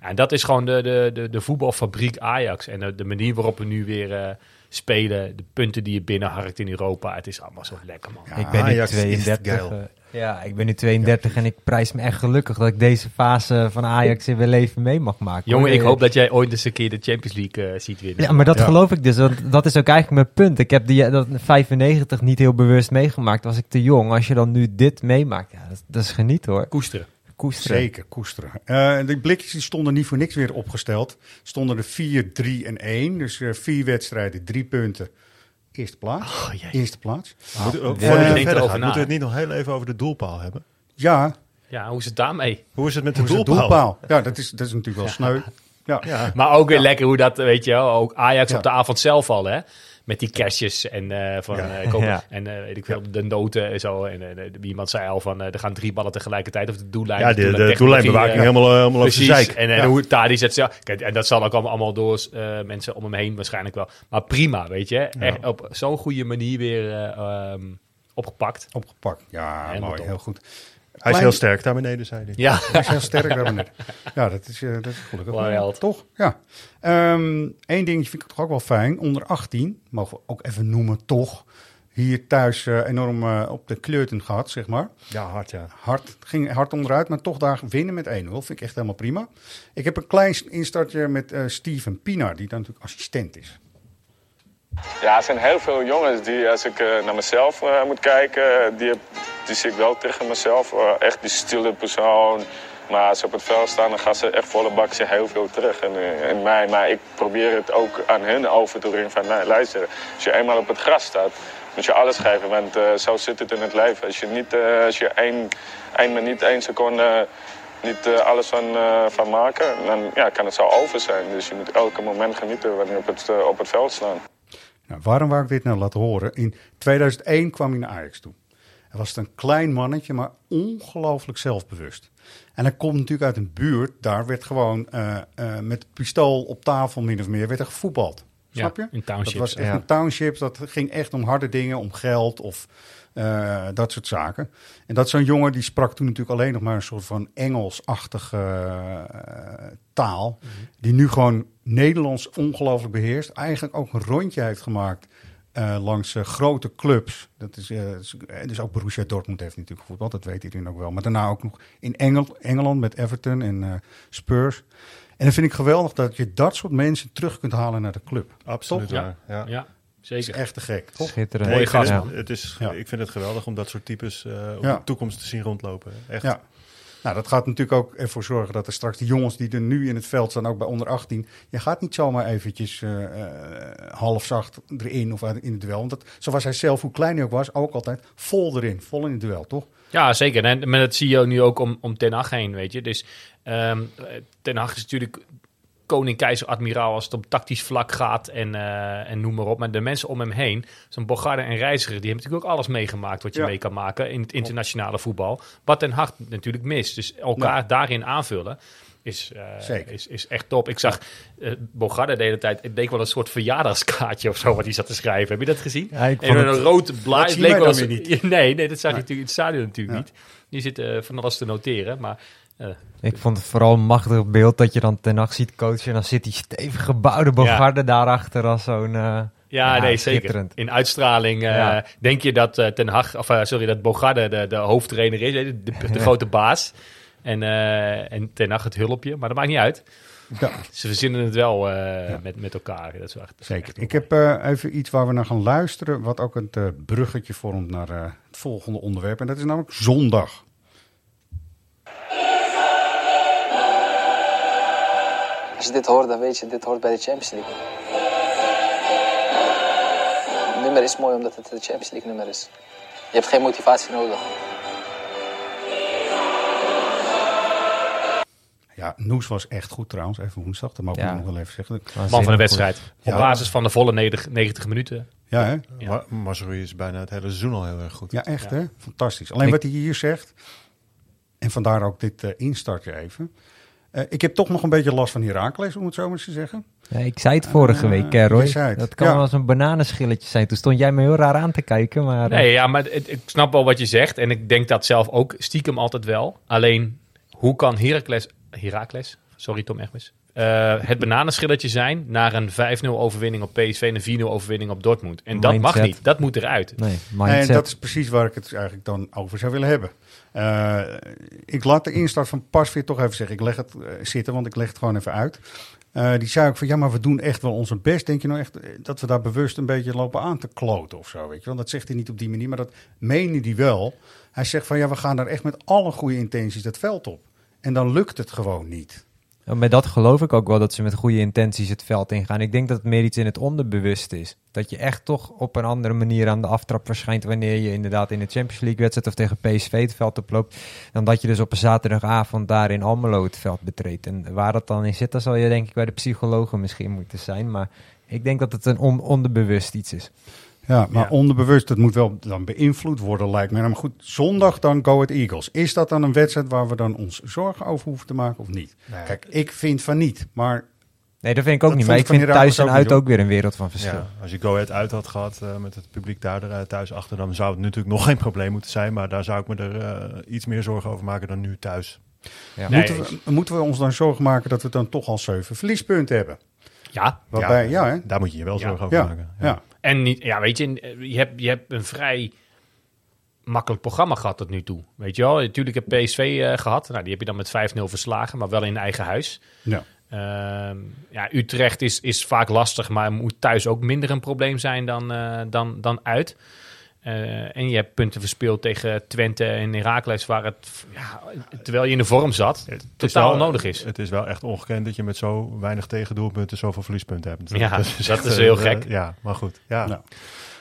En dat is gewoon de, de, de, de voetbalfabriek Ajax. En de, de manier waarop we nu weer eh, spelen. De punten die je binnenharkt in Europa. Het is allemaal zo lekker, man. Ja, ik ben Ajax is 32. Eh, ja, ik ben nu 32 en ik prijs me echt gelukkig dat ik deze fase van Ajax in mijn leven mee mag maken. Jongen, hoor. ik hoop dat jij ooit eens een keer de Champions League eh, ziet winnen. Ja, maar dat Ja. geloof ik dus. Want dat is ook eigenlijk mijn punt. Ik heb die dat 95 niet heel bewust meegemaakt. Was ik te jong. Als je dan nu dit meemaakt, ja, dat, dat is genieten hoor. Koesteren. Koesteren. Zeker, koesteren. Eh de blikjes die stonden niet voor niks weer opgesteld. Stonden er 4, 3 en 1. Dus eh, vier wedstrijden, drie punten. Eerste plaats. Oh, jee. Eerste plaats. Moeten we- Ja, verder gaat, na. moeten we het niet nog heel even over de doelpaal hebben? Ja, Ja, hoe is het daarmee? Hoe is het met de doelpaal? Ja, dat is, dat is natuurlijk wel sneu. Ja. Ja. Maar ook weer lekker hoe dat, weet je wel, ook Ajax Ja. op de avond zelf al, hè. Met die cashjes en, eh, van, Ja. eh, Ja. en eh, weet ik veel, de noten en zo. En iemand zei al van, er gaan drie ballen tegelijkertijd, of de doellijn. Ja, de, de doellijnbewaking helemaal, helemaal Precies. zeik. En, en hoe Tadic het zelf... Kijk, en dat zal ook allemaal, door mensen om hem heen waarschijnlijk wel. Maar prima, weet je. Echt op zo'n goede manier weer eh, ehm, opgepakt. Opgepakt. Ja, mooi. Heel goed. Hij is heel sterk daar beneden, zei hij. Ja, Hij is heel sterk daar beneden. Ja, dat is, eh, dat is gelukkig. Toch? Ja. Eén dingetje vind ik toch ook wel fijn. Onder 18, mogen we ook even noemen, toch. Hier thuis eh, enorm eh, op de kleurten gehad, zeg maar. Ja, hard ja. Hard, ging hard onderuit, maar toch daar winnen met 1-0. Vind ik echt helemaal prima. Ik heb een klein instartje met Steven Pinar, die dan natuurlijk assistent is. Ja, er zijn heel veel jongens die, als ik eh, naar mezelf eh, moet kijken, die, die zie ik wel tegen mezelf. eh, echt die stille persoon. Maar als ze op het veld staan, dan gaan ze echt volle bak ze heel veel terug eh, in mij. Maar ik probeer het ook aan hun over te brengen van, luister, als je eenmaal op het gras staat, moet je alles geven. Want zo zit het in het leven. Als je, niet, als je één, één minuut, één seconde niet alles van, van maken, dan ja, kan het zo over zijn. Dus je moet elke moment genieten wanneer op het, op het veld staan. Nou, waarom wou ik dit nou laten horen? In 2001 kwam hij naar Ajax toe. Hij was een klein mannetje, maar ongelooflijk zelfbewust. En hij komt natuurlijk uit een buurt, daar werd gewoon eh, eh, met pistool op tafel min of meer werd er gevoetbald. Snap je? in townships. Dat was echt ja. een townships, dat ging echt om harde dingen, om geld of eh, dat soort zaken. En dat zo'n jongen, die sprak toen natuurlijk alleen nog maar een soort van Engelsachtige eh, taal. Die nu gewoon Nederlands ongelooflijk beheerst. Eigenlijk ook een rondje heeft gemaakt eh, langs grote clubs. Dat is, dus ook Borussia Dortmund heeft natuurlijk gevoetbald, dat weet iedereen ook wel. Maar daarna ook nog in Engel, Engeland met Everton en eh, Spurs. En dan vind ik geweldig dat je dat soort mensen terug kunt halen naar de club. Absoluut waar. Ja. Ja, Zeker. is echt te gek, toch? Schitterend. Vind Ja. het, het is, Ja. ik vind het geweldig om dat soort types eh op Ja. de toekomst te zien rondlopen. Echt. Ja. Nou, dat gaat natuurlijk ook ervoor zorgen dat er straks de jongens die er nu in het veld staan, ook bij onder 18, je gaat niet zomaar eventjes eh, eh, half zacht erin of in het duel. Want dat, zoals hij zelf, hoe klein hij ook was, ook altijd vol erin, vol in het duel, toch? Ja, zeker. En maar dat zie je nu ook om, om Ten Hag heen, weet je. Dus ehm, Ten Hag is natuurlijk koning, keizer, admiraal als het om tactisch vlak gaat en, eh, en noem maar op. Maar de mensen om hem heen, zo'n Bogarde en Reiziger, die hebben natuurlijk ook alles meegemaakt wat je Ja. mee kan maken in het internationale voetbal. Wat Ten Hag natuurlijk mist. Dus elkaar daarin aanvullen. Is, eh, is, is echt top. Ik zag eh Bogarde de hele tijd. Ik denk wel een soort verjaardagskaartje of zo wat hij zat te schrijven. Heb je dat gezien? Ja, ik en vond een het- rood blaad. Dat Het zien leek wel niet. Nee, nee, dat zag je natuurlijk in het stadion natuurlijk Ja. niet. Die zit van alles te noteren. Maar eh, Ik vond het vooral een machtig beeld dat je dan ten nacht ziet coachen. En dan zit die stevig gebouwde Bogarde daarachter als zo'n... eh, Ja, nee, zeker. In uitstraling eh, Ja. denk je dat eh, Ten Hag, of sorry, dat Bogarde de, de hoofdtrainer is, de, de, de Ja. grote baas. En, eh, en Ten Hag het hulpje, maar dat maakt niet uit. Ja. Ze verzinnen het wel eh, met, met elkaar. Dat is echt, Zeker. echt Ik heb eh, even iets waar we naar gaan luisteren, wat ook het eh, bruggetje vormt naar eh, het volgende onderwerp. En dat is namelijk zondag. Als je dit hoort, dan weet je, dit hoort bij de Champions League. Het nummer is mooi omdat het de Champions League nummer is. Je hebt geen motivatie nodig. Ja, Noes was echt goed trouwens, even woensdag, dat mag ik Ja. nog wel even zeggen. Man van de wedstrijd. Op basis van de volle 90, 90 minuten. Ja, hè? Ja. Ma Mazraoui is bijna het hele seizoen al heel erg goed. Ja, echt hè? Fantastisch. Alleen Ik- wat hij hier zegt, en vandaar ook dit eh, instartje even. Eh, ik heb toch nog een beetje last van Herakles, om het zo maar eens te zeggen. Ja, ik zei het vorige Eh, week, eh, Roy. Dat kan ja. wel eens een bananenschilletje zijn. Toen stond jij me heel raar aan te kijken, maar... eh, Nee, ja, maar het- ik snap wel wat je zegt. En ik denk dat zelf ook stiekem altijd wel. Alleen, hoe kan Heracles... Heracles? Sorry, Tom Egmes. Eh, het bananenschilletje zijn naar een 5-0 overwinning op PSV en een 4-0 overwinning op Dortmund. En dat mag niet. Dat moet eruit. Nee, en dat is precies waar ik het eigenlijk dan over zou willen hebben. Eh, ik laat de instart van Pasveer toch even zeggen. Ik leg het eh, zitten, want ik leg het gewoon even uit. Eh, die zei ook van, ja, maar we doen echt wel onze best. Denk je nou echt dat we daar bewust een beetje lopen aan te kloten of zo, weet je wel? Dat zegt hij niet op die manier, maar dat meende hij wel. Hij zegt van, ja, we gaan daar echt met alle goede intenties het veld op. En dan lukt het gewoon niet. Met dat geloof ik ook wel dat ze met goede intenties het veld ingaan. Ik denk dat het meer iets in het onderbewust is. Dat je echt toch op een andere manier aan de aftrap verschijnt wanneer je inderdaad in de Champions League wedstrijd of tegen PSV het veld oploopt. Dan dat je dus op een zaterdagavond daar in Almelo het veld betreedt. En waar dat dan in zit, dan zal je denk ik bij de psychologen misschien moeten zijn. Maar ik denk dat het een on- onderbewust iets is. Ja, maar Ja. onderbewust, dat moet wel dan beïnvloed worden, lijkt me. Maar goed, zondag dan Go Ahead Eagles. Is dat dan een wedstrijd waar we dan ons zorgen over hoeven te maken of niet? Nee. Kijk, ik vind van niet, maar Nee, dat vind ik ook niet. Maar ik vind thuis en ook uit ook weer een wereld van verschil. Ja, als je Go Ahead uit had gehad eh, met het publiek daar, eh, thuis achter, dan zou het natuurlijk nog geen probleem moeten zijn. Maar daar zou ik me er eh, iets meer zorgen over maken dan nu thuis. Ja. Nee. moeten, we, moeten we ons dan zorgen maken dat we dan toch al zeven verliespunten hebben? Ja, Waarbij, ja, hè? Daar moet je je wel Ja. zorgen over Ja, maken. ja. En niet, ja, weet je, je hebt, je hebt een vrij makkelijk programma gehad tot nu toe. Weet je wel, natuurlijk heb PSV eh, gehad. Nou, die heb je dan met 5-0 verslagen, maar wel in eigen huis. ja. Ehm, ja, Utrecht is, is vaak lastig, maar moet thuis ook minder een probleem zijn dan, eh, dan, dan uit. Eh, en je hebt punten verspeeld tegen Twente en Heracles, waar het, ja, terwijl je in de vorm zat, Het totaal wel- nodig is. Het is wel echt ongekend dat je met zo weinig tegendoelpunten zoveel verliespunten hebt. Ja, dat echt, is eh, heel eh, gek. ja, maar goed. Ja. Nou.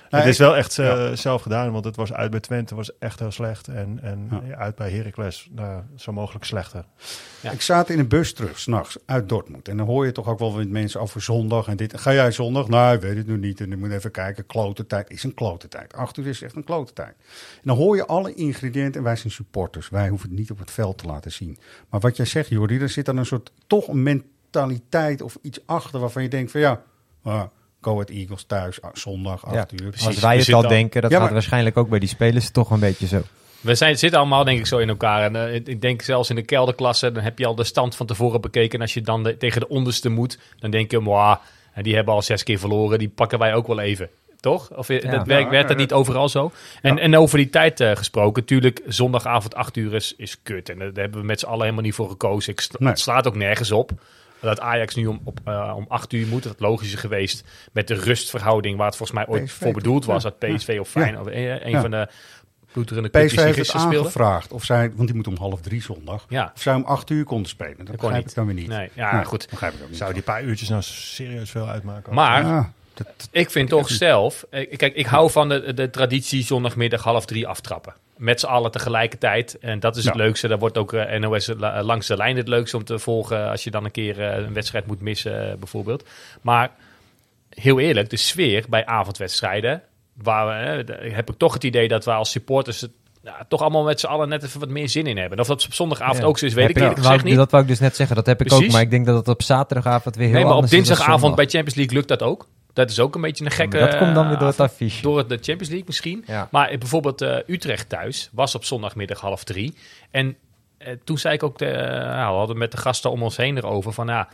Het is wel echt eh, ja. zelf gedaan, want het was uit bij Twente was echt heel slecht. En, en Ja. uit bij Heracles nou, zo mogelijk slechter. Ja. Ik zat in een bus terug, s'nachts, uit Dortmund. En dan hoor je toch ook wel met mensen over zondag en dit. Ga jij zondag? Nou, ik weet het nu niet. En ik moet even kijken. Klote tijd is een klote tijd. Acht uur is echt een klote tijd. En dan hoor je alle ingrediënten. En wij zijn supporters. Wij hoeven het niet op het veld te laten zien. Maar wat jij zegt, Jordi, er zit dan een soort, toch een mentaliteit of iets achter waarvan je denkt van ja, Go Ahead Eagles thuis, ah, zondag, acht Ja, uur. Als wij het al denken, dat Ja, gaat waarschijnlijk ook bij die spelers toch een beetje zo. We zijn, zitten allemaal denk ik zo in elkaar. En, eh, ik denk zelfs in de kelderklasse, dan heb je al de stand van tevoren bekeken. En als je dan de- tegen de onderste moet, dan denk je, "Mwah, en die hebben al zes keer verloren, die pakken wij ook wel even. Toch? Of eh, Ja. dat werkt, werkt dat niet overal zo? En, en over die tijd eh, gesproken, natuurlijk, zondagavond 8 uur is, is kut. En daar hebben we met z'n allen helemaal niet voor gekozen. Ik Nee. Het slaat ook nergens op. dat Ajax nu om, op, eh, om acht uur moet. Dat is logischer geweest met de rustverhouding waar het volgens mij ooit PSV voor bedoeld was. ja. Dat PSV of Ja. Feyenoord, of een, een Ja. van de bloederende PSV die heeft gisteren aangevraagd of zij, want die moet om half drie zondag, Ja. of zij om acht uur konden spelen. Dat, kon begrijp niet. ik dan weer niet. Nee, ja, goed. Begrijp ik ook niet. Zou die paar uurtjes nou serieus veel uitmaken? Maar Ja, ik vind toch zelf... eh, Kijk, ik hou van de, de traditie zondagmiddag half drie aftrappen. Met z'n allen tegelijkertijd. En dat is het Ja. leukste. Daar wordt ook eh, NOS la- langs de lijn het leukste om te volgen... als je dan een keer eh, een wedstrijd moet missen, eh, bijvoorbeeld. Maar heel eerlijk, de sfeer bij avondwedstrijden... Waar we, eh, heb ik toch het idee dat we als supporters... Het, ja, toch allemaal met z'n allen net even wat meer zin in hebben. Of dat op zondagavond Ja. ook zo is, weet Heb ik eerlijk niet. Dat wou ik dus net zeggen. Dat heb ik ook. Maar ik denk dat het op zaterdagavond weer heel Nee, maar op dinsdagavond bij. Champions League lukt dat ook. Dat is ook een beetje een gekke... dat komt dan weer door het eh, affiche. Door de Champions League misschien. Ja. Maar bijvoorbeeld eh, Utrecht thuis was op zondagmiddag half drie. En eh, toen zei ik ook, de, nou, we hadden met de gasten om ons heen erover van... Ja,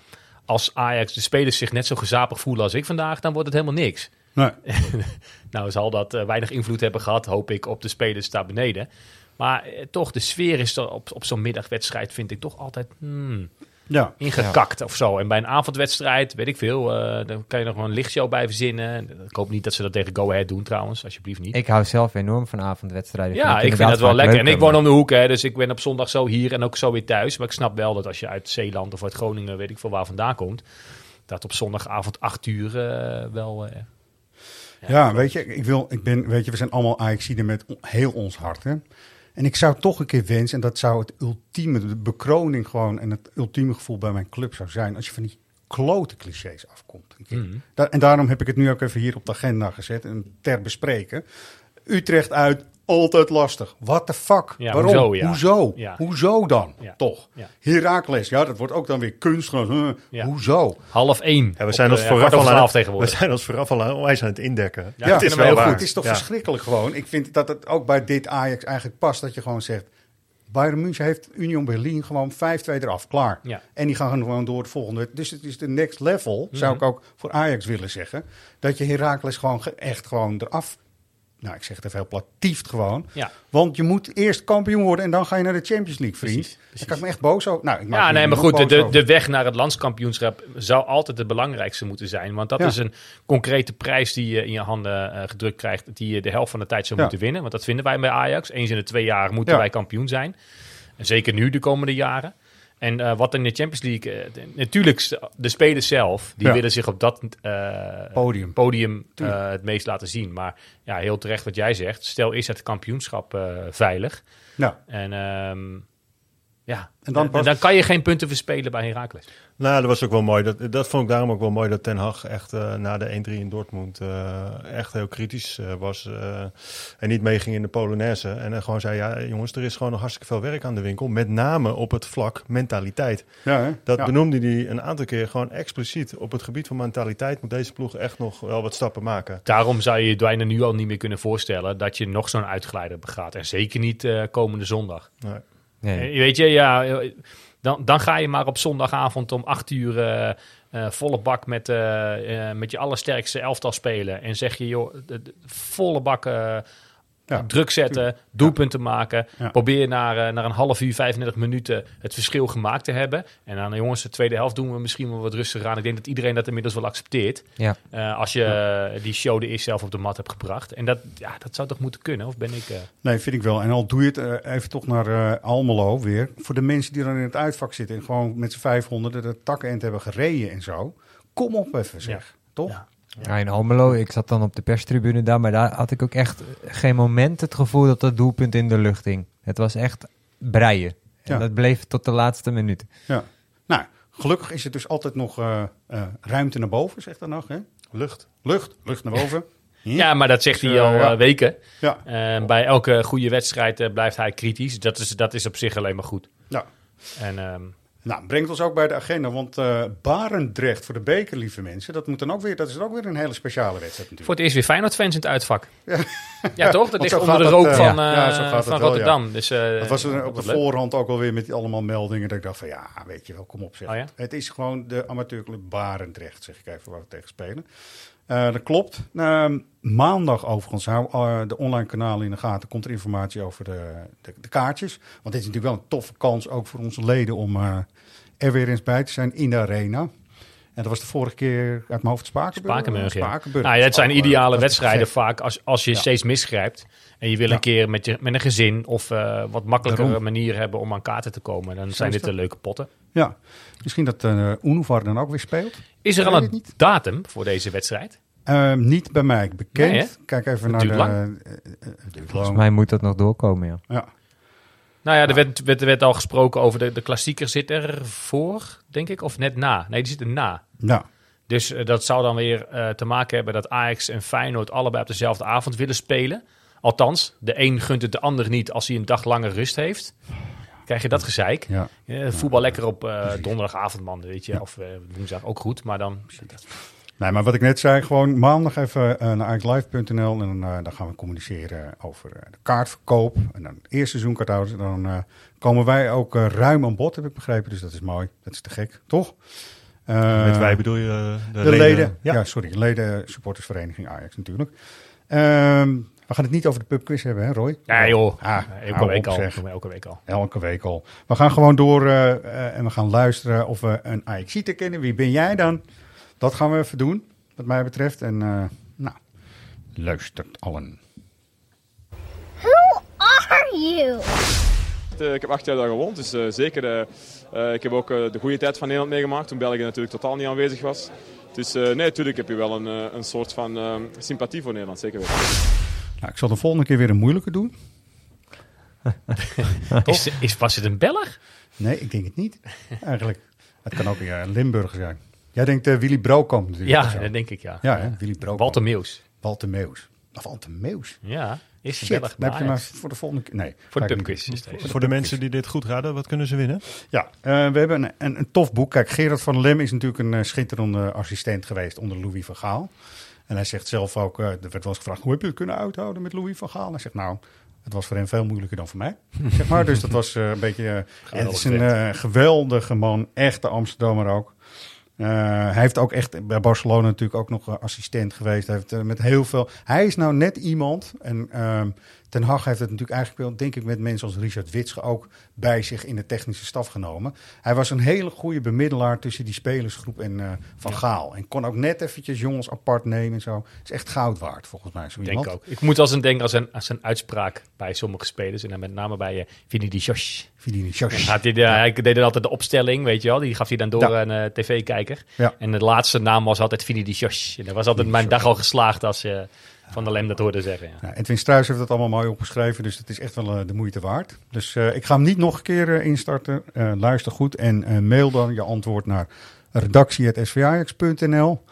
als Ajax de spelers zich net zo gezapig voelen als ik vandaag, dan wordt het helemaal niks. Nee. nou, zal dat weinig invloed hebben gehad, hoop ik, op de spelers daar beneden. Maar eh, toch, de sfeer is er op, op zo'n middagwedstrijd, vind ik toch altijd hmm, Ja. ingekakt of zo. En bij een avondwedstrijd, weet ik veel, eh, dan kan je nog wel een lichtshow bij verzinnen. Ik hoop niet dat ze dat tegen Go Ahead doen trouwens, alsjeblieft niet. Ik hou zelf enorm van avondwedstrijden. ja, ik vind dat wel lekker. En ik woon om de hoek, hè, dus ik ben op zondag zo hier en ook zo weer thuis. Maar ik snap wel dat als je uit Zeeland of uit Groningen, weet ik veel waar vandaan komt, dat op zondagavond acht uur eh, wel... eh, Ja, weet je, ik wil, ik ben, weet je, we zijn allemaal Ajaxiden met heel ons hart. Hè? En ik zou toch een keer wensen, en dat zou het ultieme, de bekroning gewoon en het ultieme gevoel bij mijn club zou zijn, als je van die klote clichés afkomt. Een keer. Mhm. Da- en daarom heb ik het nu ook even hier op de agenda gezet en ter bespreken. Utrecht uit, altijd lastig. What the fuck? Ja, Waarom? hoezo, ja. Hoezo? Ja. Hoezo dan? Ja. Toch? Ja. Heracles, ja, dat wordt ook dan weer kunst. Huh, Ja. Hoezo? half één. Ja, we zijn Op, ons vooraf al aan het, we tegenwoordig. zijn ons vooraf al aan, aan het indekken. Ja, het is wel heel goed. Het is toch Ja. verschrikkelijk gewoon. Ik vind dat het ook bij dit Ajax eigenlijk past dat je gewoon zegt... Bayern München heeft Union Berlin gewoon 5-2 eraf, klaar. Ja. En die gaan gewoon door het volgende. Dus het is de next level, zou Mhm. ik ook voor Ajax willen zeggen. Dat je Heracles gewoon ge- echt gewoon eraf... Nou, ik zeg het even heel plat, tieft gewoon. Ja. Want je moet eerst kampioen worden en dan ga je naar de Champions League, vriend. Precies, Daar kan ik me echt boos over. Nou, ik maak Ja, nee, maar goed, de, de, over. de weg naar het landskampioenschap zou altijd het belangrijkste moeten zijn. Want dat Ja. is een concrete prijs die je in je handen eh, gedrukt krijgt, die je de helft van de tijd zou Ja. moeten winnen. Want dat vinden wij bij Ajax. Eens in de twee jaar moeten wij kampioen zijn. En zeker nu, de komende jaren. En eh, wat in de Champions League... de- natuurlijk, de spelers zelf, die Ja. willen zich op dat eh, Podium. podium het meest laten zien. Maar ja, heel terecht wat jij zegt. Stel, is het kampioenschap veilig? Ja. En ehm, ja, En en dan dan, kan je geen punten verspelen bij Heracles. Nou, dat was ook wel mooi. Dat, dat vond ik daarom ook wel mooi dat Ten Hag echt eh, na de 1-3 in Dortmund eh, echt heel kritisch eh, was. eh, en niet meeging in de Polonaise. En dan gewoon zei, ja jongens, er is gewoon nog hartstikke veel werk aan de winkel. Met name op het vlak mentaliteit. Ja, hè? Dat Ja. benoemde hij een aantal keer gewoon expliciet. Op het gebied van mentaliteit moet deze ploeg echt nog wel wat stappen maken. Daarom zou je je bijna nu al niet meer kunnen voorstellen dat je nog zo'n uitgeleider begaat. En zeker niet eh, komende zondag. Nee. Nee. Eh, Weet je, ja, eh, dan, dan ga je maar op zondagavond om acht uur eh, volle bak met, met je allersterkste elftal spelen. En zeg je, joh, de, volle bak Ja, druk zetten, doelpunten maken. Ja. Probeer naar, eh, naar een half uur, 35 minuten het verschil gemaakt te hebben. En dan, jongens, de tweede helft doen we misschien wel wat rustiger aan. Ik denk dat iedereen dat inmiddels wel accepteert. Ja. Eh, als je eh, die show de eerst zelf op de mat hebt gebracht. En dat, ja, dat zou toch moeten kunnen, of ben ik... eh, Nee, vind ik wel. En al doe je het even toch naar Almelo weer. Voor de mensen die dan in het uitvak zitten en gewoon met z'n 500 de takkenend hebben gereden en zo. Kom op even zeg. Toch? Ja. In Almelo, ik zat dan op de perstribune daar, maar daar had ik ook echt geen moment het gevoel dat dat doelpunt in de lucht hing. Het was echt breien. En Ja. dat bleef tot de laatste minuut. Ja. Nou, gelukkig is er dus altijd nog eh, eh, ruimte naar boven, zegt dan nog. Hè? Lucht. Lucht, lucht naar boven. Ja, maar dat zegt hij Dus, al eh, ja. weken. Ja. En bij elke goede wedstrijd blijft hij kritisch. Dat is, dat is op zich alleen maar goed. Ja. En ehm, Nou, brengt ons ook bij de agenda, want eh Barendrecht voor de beker, lieve mensen, dat, moet dan ook weer, dat is ook weer een hele speciale wedstrijd natuurlijk. voor het eerst weer Feyenoord-fans in het uitvak. Ja, toch? Dat ligt onder de rook van, ja, van wel, Rotterdam. ja. Dus, eh, Dat was er op de voorhand ook alweer met die allemaal meldingen. Dat ik dacht van ja, weet je wel, kom op zeg. Oh ja? Het is gewoon de amateurclub Barendrecht, zeg ik even waar we tegen spelen. Eh, dat klopt. Ehm, maandag overigens, hou eh, de online kanalen in de gaten. Komt er informatie over de, de, de kaartjes. Want dit is natuurlijk wel een toffe kans ook voor onze leden om... eh, er weer eens bij te zijn in de arena. En dat was de vorige keer uit mijn hoofd Spakenburg. Spakenburg, ja. Spakenburg. Nou ja, het zijn ideale wedstrijden vaak als, als je Ja. steeds misgrijpt. En je wil Ja. een keer met, je, met een gezin of wat makkelijkere Daarom. manier hebben om aan kaarten te komen. Dan Zo zijn dit de leuke potten. Ja, misschien dat uh, Unuvar dan ook weer speelt. Is er al een datum voor deze wedstrijd? Ehm, niet bij mij bekend. Nee? Kijk even Het naar duurt de... eh, eh, duurt Volgens mij moet dat nog doorkomen, ja. Ja. Nou ja, er werd, werd, er werd al gesproken over de, de klassieker zit er voor, denk ik, of net na. Nee, die zit er na. Ja. Dus eh, dat zou dan weer eh, te maken hebben dat Ajax en Feyenoord allebei op dezelfde avond willen spelen. Althans, de een gunt het de ander niet als hij een dag langer rust heeft. Krijg je dat gezeik? Ja. Eh, voetbal lekker op eh, donderdagavond, man, weet je. Of eh, woensdag ook goed, maar dan... Nee, maar wat ik net zei, gewoon maandag even eh, naar ajaxlive.nl en dan, eh, dan gaan we communiceren over eh, de kaartverkoop. En dan eerste seizoenkaarthouders. En dan eh, komen wij ook ruim aan bod, heb ik begrepen. Dus dat is mooi. Dat is te gek, toch? Eh, Met wij bedoel je de, de, leden. Ja. Ja. sorry. Leden supportersvereniging Ajax natuurlijk. We gaan het niet over de pubquiz hebben, hè Roy? Ja joh, Ah, elke week op, al. zeg. Elke week al. Elke week al. We gaan gewoon door eh, eh, en we gaan luisteren of we een Ajaxite kennen. Wie ben jij dan? Dat gaan we even doen, wat mij betreft. En eh, nou, luistert allen. Who are you? Eh, Ik heb acht jaar daar gewoond, dus eh, zeker. ik heb ook de goede tijd van Nederland meegemaakt, toen België natuurlijk totaal niet aanwezig was. Dus eh, nee, natuurlijk heb je wel een, een soort van sympathie voor Nederland, zeker weten. Nou, ik zal de volgende keer weer een moeilijke doen. Is, is, was het een Belg? Nee, ik denk het niet. Eigenlijk. Het kan ook weer een Limburger zijn. Jij denkt eh, Willy Brokamp natuurlijk. Ja, dat denk ik, ja. Ja, hè? Willy Brokamp. Walter Meeuws. Walter Meeuws. Of Walter Meeuws. Ja, is Shit, Belg. heb je maar voor de volgende keer. Nee, Voor de pubquiz. Voor de mensen die dit goed raden, wat kunnen ze winnen? Ja, eh, we hebben een, een, een tof boek. Kijk, Gerard van Lem is natuurlijk een eh, schitterende assistent geweest onder Louis van Gaal. En hij zegt zelf ook, eh, er werd wel eens gevraagd, hoe heb je het kunnen uithouden met Louis van Gaal? Hij zegt, nou, het was voor hem veel moeilijker dan voor mij. zeg maar. Dus dat was eh, een beetje... eh, het is een geweldige man, echte Amsterdammer ook. Hij heeft ook echt bij Barcelona natuurlijk ook nog assistent geweest. Hij heeft met heel veel. Hij is nou net iemand. En ehm, Ten Hag heeft het natuurlijk eigenlijk wel, denk ik, met mensen als Richard Witsche ook bij zich in de technische staf genomen. Hij was een hele goede bemiddelaar tussen die spelersgroep en eh, Van Gaal. En kon ook net eventjes jongens apart nemen en zo. Het is echt goud waard, volgens mij. Zo denk iemand. ook. Ik moet als een denken als een, als een uitspraak bij sommige spelers. En dan met name bij uh, Vini di Josh. Hij, de, hij deed altijd de opstelling, weet je wel. Die gaf hij dan door Ja. aan een tv-kijker. Ja. En de laatste naam was altijd Vini di Josh. En dat was altijd mijn dag al geslaagd als je Van der Lem dat hoorde zeggen. Ja. Nou, Edwin Struijs heeft dat allemaal mooi opgeschreven, dus het is echt wel eh, de moeite waard. Dus eh, ik ga hem niet nog een keer eh, instarten. Luister goed en mail dan je antwoord naar redactie.svajax.nl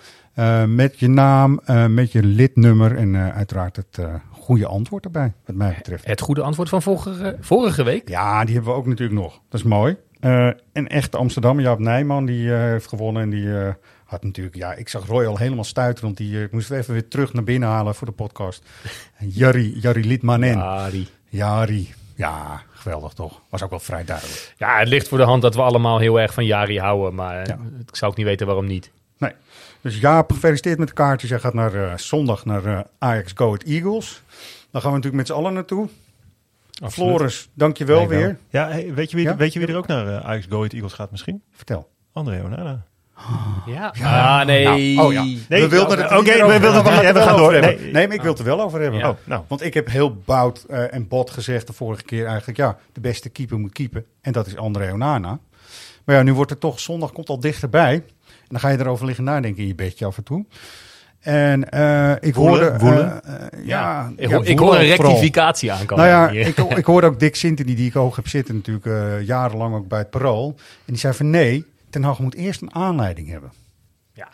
met je naam, met je lidnummer en uiteraard het goede antwoord erbij, wat mij betreft. Het goede antwoord van vorige, vorige week? Ja, die hebben we ook natuurlijk nog. Dat is mooi. Een echte Amsterdammer, Jaap Nijman, die heeft gewonnen en die... eh, had natuurlijk, ja, ik zag Roy al helemaal stuiteren, want die eh, moesten we even weer terug naar binnen halen voor de podcast. En Jari, Jari Litmanen. Jari. Jari. Ja, geweldig toch? Was ook wel vrij duidelijk. Ja, het ligt voor de hand dat we allemaal heel erg van Jari houden. Maar ja. ik zou ook niet weten waarom niet. Nee. Dus Jaap, gefeliciteerd met de kaartjes. Hij gaat naar uh, zondag naar uh, Ajax Go It Eagles. Dan gaan we natuurlijk met z'n allen naartoe. Absoluut. Floris, dank je wel weer. Ja, hey, weet, je wie, ja? weet je wie er ook naar uh, Ajax Go It Eagles gaat misschien? Vertel. André Onana. Ja. ja. Ah, nee. Nou, oh ja. Nee, we wilden het Oké, okay, we wilden het ja, we gaan door. Nee, nee, maar ik wil het er wel over hebben. Ja. Oh, nou. Want ik heb heel bout uh, en bot gezegd de vorige keer eigenlijk... ja, de beste keeper moet keepen. En dat is André Onana. Maar ja, nu wordt het toch... Zondag komt al dichterbij. En dan ga je erover liggen nadenken in je bedje af en toe. En uh, ik woelen, hoorde... Woelen. Uh, ja, ik, ja, ik hoor een rectificatie aankomen. Nou ja, ik, ik hoorde ook Dick Sintony, die ik hoog heb zitten natuurlijk uh, jarenlang ook bij het Parool. En die zei van nee, Ten Hag moet eerst een aanleiding hebben. Ja,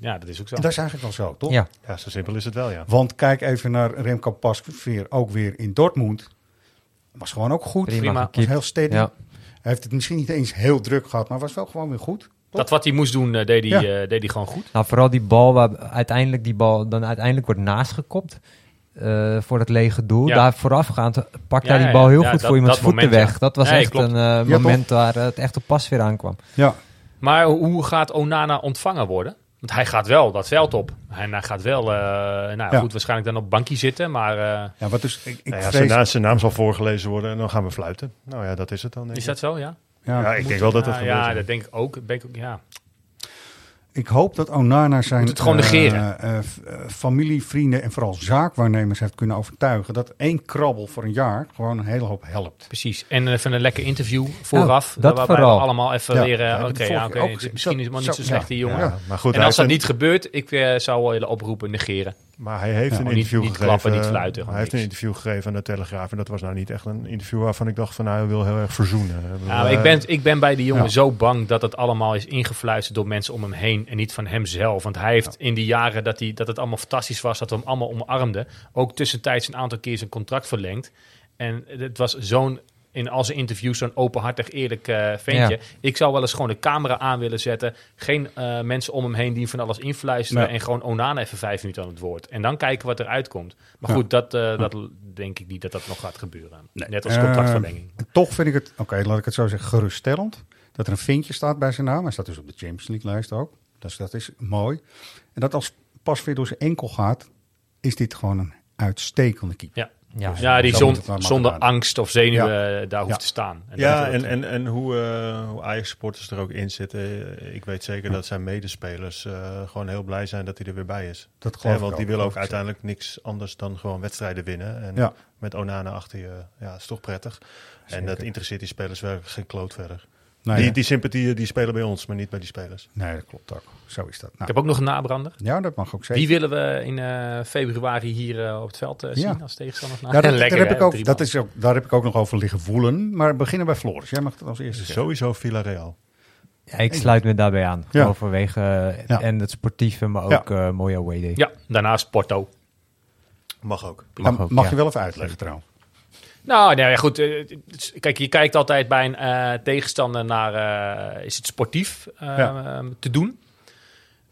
ja dat is ook zo. En dat is eigenlijk wel zo, toch? Ja. ja, zo simpel is het wel, ja. Want kijk even naar Remco Pasveer, ook weer in Dortmund. Was gewoon ook goed. Prima. Was heel steady. Ja. Hij heeft het misschien niet eens heel druk gehad, maar was wel gewoon weer goed. Dat wat hij moest doen, uh, deed, hij, ja. uh, deed hij gewoon goed. Nou, vooral die bal waar uiteindelijk die bal dan uiteindelijk wordt naastgekopt. Uh, voor het lege doel. Ja. Daar voorafgaand pakt ja, hij die bal heel goed voor iemands voeten moment, weg. Dat was echt klopt. een uh, moment waar het echt op pas weer aankwam. Ja. Maar hoe gaat Onana ontvangen worden? Want hij gaat wel dat veld op. En hij gaat wel, uh, nou goed, waarschijnlijk dan op bankje zitten, maar... Uh, ja, wat dus, ik, ik nou ja, zijn, naam, zijn naam zal voorgelezen worden en dan gaan we fluiten. Nou ja, dat is het dan. Is dat zo, ja? Ja, Ja, Ja, ik denk wel dat dat Ah, gebeurt. ja, ja. dat denk ik ook. Ben ik ook ja. Ik hoop dat Onana zijn het gewoon eh, negeren. eh, eh, familie, vrienden en vooral zaakwaarnemers heeft kunnen overtuigen dat één krabbel voor een jaar gewoon een hele hoop helpt. Precies. En even een lekker interview vooraf. dat waarbij vooral. we allemaal even Ja, weer... ja, Oké, ja, het is misschien Zo- helemaal niet zo zo- slecht, ja. die jongen. Ja, maar goed, en als dat niet gebeurt, ik zou wel willen oproepen, negeren. Maar hij heeft Ja, een interview niet gegeven. klappen, niet fluiten, gewoon Hij heeft een interview gegeven aan de Telegraaf. En dat was nou niet echt een interview waarvan ik dacht van nou, hij wil heel erg verzoenen. Ja, ik, eh, ben, ik ben bij die jongen ja. zo bang dat het allemaal is ingefluisterd door mensen om hem heen en niet van hemzelf. Want hij heeft in die jaren dat, hij, dat het allemaal fantastisch was, dat we hem allemaal omarmden, ook tussentijds een aantal keer zijn contract verlengd. En het was zo'n, in al zijn interviews, zo'n openhartig, eerlijk eh ventje. Ja. Ik zou wel eens gewoon de camera aan willen zetten. Geen eh, mensen om hem heen die van alles influisteren. Nee. En gewoon Onana even vijf minuten aan het woord. En dan kijken wat eruit komt. Maar Ja. goed, dat, eh, dat denk ik niet dat dat nog gaat gebeuren. Nee. Net als contractverlenging. Eh, toch vind ik het, oké, laat ik het zo zeggen, geruststellend. Dat er een vinkje staat bij zijn naam. Hij staat dus op de Champions League lijst ook. Dus dat is mooi. En dat als pas weer door zijn enkel gaat, is dit gewoon een uitstekende keeper. Ja. Ja. Dus Ja, die zon- zonder angst of zenuwen Ja. eh, daar hoeft Ja. te staan. En Ja, en, en, en hoe, eh, hoe Ajax-supporters er ook in zitten. eh, Ik weet zeker dat zijn medespelers eh, gewoon heel blij zijn dat hij er weer bij is. Dat geloof want ook, die willen ook uiteindelijk niks anders dan gewoon wedstrijden winnen. En Ja. met Onana achter je, ja, is toch prettig. En dat interesseert die spelers werkelijk geen kloot verder. Nee, die, die sympathieën die spelen bij ons, maar niet bij die spelers. Nee, dat klopt ook. Zo is dat. Nou, Ik heb ook nog een nabrander. Ja, dat mag ook zeker. Die willen we in eh, februari hier eh, op het veld eh, zien Ja. als tegenstander. Ja, dat, daar, Lekker, heb ik ook, dat is ook, daar heb ik ook nog over liggen voelen. Maar we beginnen bij Floris. Jij mag het als eerste zeggen. Sowieso Villarreal. Ja, ik sluit me daarbij aan. Ja. Overwege eh, Ja. en het sportieve, maar Ja. ook eh mooie away day. Ja, daarnaast Porto. Mag ook. Mag, Mag ook, mag ja. je wel even uitleggen trouwens. Nou, ja, goed. eh, kijk, je kijkt altijd bij een eh, tegenstander naar... eh, is het sportief Ja. te doen?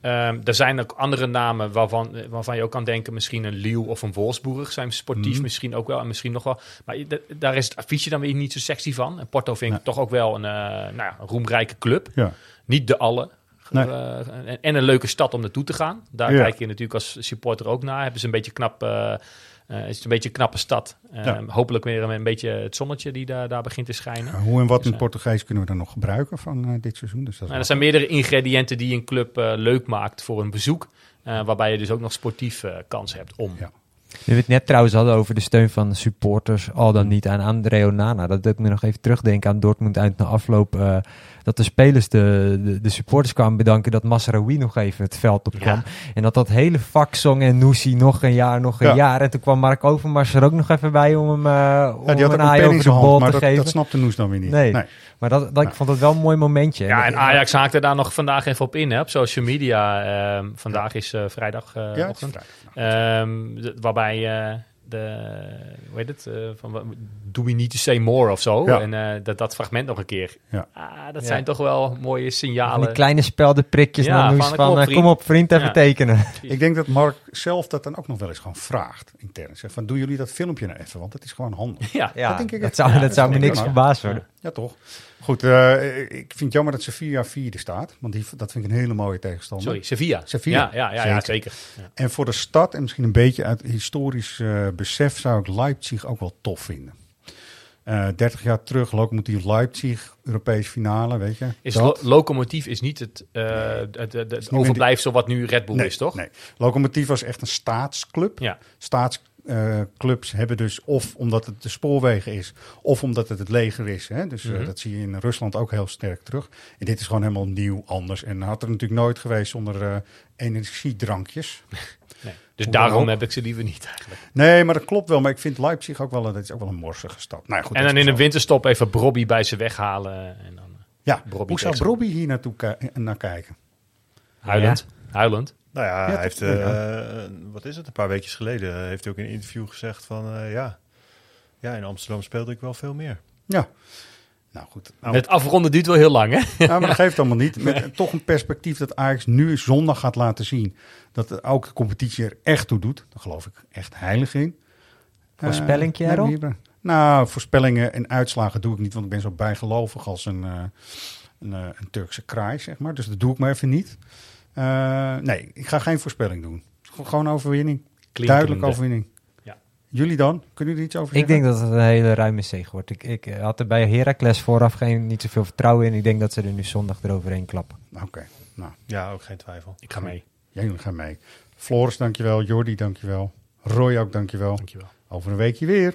Ehm, er zijn ook andere namen waarvan, waarvan je ook kan denken... misschien een Liel of een Wolfsburg zijn sportief Mhm. misschien ook wel. En misschien nog wel... Maar daar is het affiche dan weer niet zo sexy van. En Porto vind ik toch ook wel een, nou ja, een roemrijke club. Ja. Niet de alle. Nee. En, en een leuke stad om naartoe te gaan. Daar Ja. kijk je natuurlijk als supporter ook naar. Hebben ze een beetje knap... eh, eh, is het een beetje een knappe stad. Eh, Ja. Hopelijk weer een, een beetje het zonnetje die daar, daar begint te schijnen. Hoe en wat Dus, in eh, Portugees kunnen we dan nog gebruiken van eh, dit seizoen? Dus dat er wel- zijn meerdere ingrediënten die een club leuk maakt voor een bezoek. eh, waarbij je dus ook nog sportief eh, kans hebt om. Ja. Nu we het net trouwens hadden over de steun van de supporters, al dan niet aan André Onana. Dat doet me nog even terugdenken aan Dortmund uit na afloop. Dat de spelers de, de, de supporters kwamen bedanken dat Masraoui nog even het veld op kwam. En dat dat hele vak zong en Noussi nog een jaar, nog een Ja. jaar. En toen kwam Mark Overmars er ook nog even bij om hem, eh om Ja, die had een ook een aai over de bol te dat, geven. dat snapte Noes dan weer niet. Nee. Maar dat, dat, ik vond het wel een mooi momentje. Ja, en Ajax haakte daar nog vandaag even op in, hè, op social media. Ehm, vandaag is eh vrijdag. eh, is ochtend. Ehm, de- waarbij eh, de, hoe heet het, eh, van, do we need to say more of zo. Ja. En eh, dat, dat fragment nog een keer. Ja. Ah, dat Ja. zijn toch wel mooie signalen. Die kleine speldenprikjes Ja, naar Noes van, van, kom op, eh, vriend. kom op vriend, even Ja. tekenen. Ik denk dat Mark zelf dat dan ook nog wel eens gewoon vraagt intern. Zeg van, doen jullie dat filmpje nou even? Want dat is gewoon handig. Ja, Ja, dat denk ik dat zou, Ja, dat zou me niks verbaasd worden. Ja, toch. Goed, eh, ik vind het jammer dat Sevilla vierde staat. Want die, dat vind ik een hele mooie tegenstander. Sorry, Sevilla. Sevilla. Ja, ja, ja, ja, zeker. Ja. En voor de stad, en misschien een beetje uit historisch eh, besef, zou ik Leipzig ook wel tof vinden. Eh 30 jaar terug, Lokomotief Leipzig, Europese finale, weet je. Is lo- locomotief is niet het, eh, het, overblijfsel wat nu Red Bull Nee, is, toch? Nee, Lokomotief was echt een staatsclub. Ja. Staatsclubs hebben dus of omdat het de spoorwegen is, of omdat het het leger is. Hè? Dus eh, Mhm. dat zie je in Rusland ook heel sterk terug. En dit is gewoon helemaal nieuw, anders. En had er natuurlijk nooit geweest zonder eh, energiedrankjes. Nee. Dus Hoe daarom heb ik ze liever niet eigenlijk. Nee, maar dat klopt wel. Maar ik vind Leipzig ook wel, dat is ook wel een morsige stad. Nou, ja, goed, en dan in de winterstop even Brobby bij ze weghalen. En dan eh, Ja, Brobby hoe zou Brobby hier naartoe naar kijken? Huilend. Huilend. Nou ja, Ja, hij heeft, eh, wat is het, een paar weekjes geleden eh, heeft hij ook in een interview gezegd van, eh, ja, ja, in Amsterdam speelde ik wel veel meer. Ja. Nou goed. Nou, Het afronden duurt wel heel lang, hè? Nou, maar dat geeft allemaal niet. Met toch een perspectief dat Ajax nu zondag gaat laten zien. Dat de- ook de competitie er echt toe doet. Daar geloof ik echt heilig in. Voorspellingje Eh, erop? nee, Nou, voorspellingen en uitslagen doe ik niet. Want ik ben zo bijgelovig als een, eh, een, eh, een Turkse kraai, zeg maar. Dus dat doe ik maar even niet. Eh, nee, ik ga geen voorspelling doen. Gewoon overwinning. Klinkende. Duidelijk overwinning. Ja. Jullie dan? Kunnen jullie iets over zeggen? Ik denk dat het een hele ruime zege wordt. Ik, ik had er bij Heracles vooraf geen, niet zoveel vertrouwen in. Ik denk dat ze er nu zondag eroverheen klappen. Oké. Nou. Ja, ook geen twijfel. Ik ga mee. Jij gaan mee. Floris, dankjewel. Jordi, dankjewel. Roy ook, dankjewel. Dankjewel. Over een weekje weer.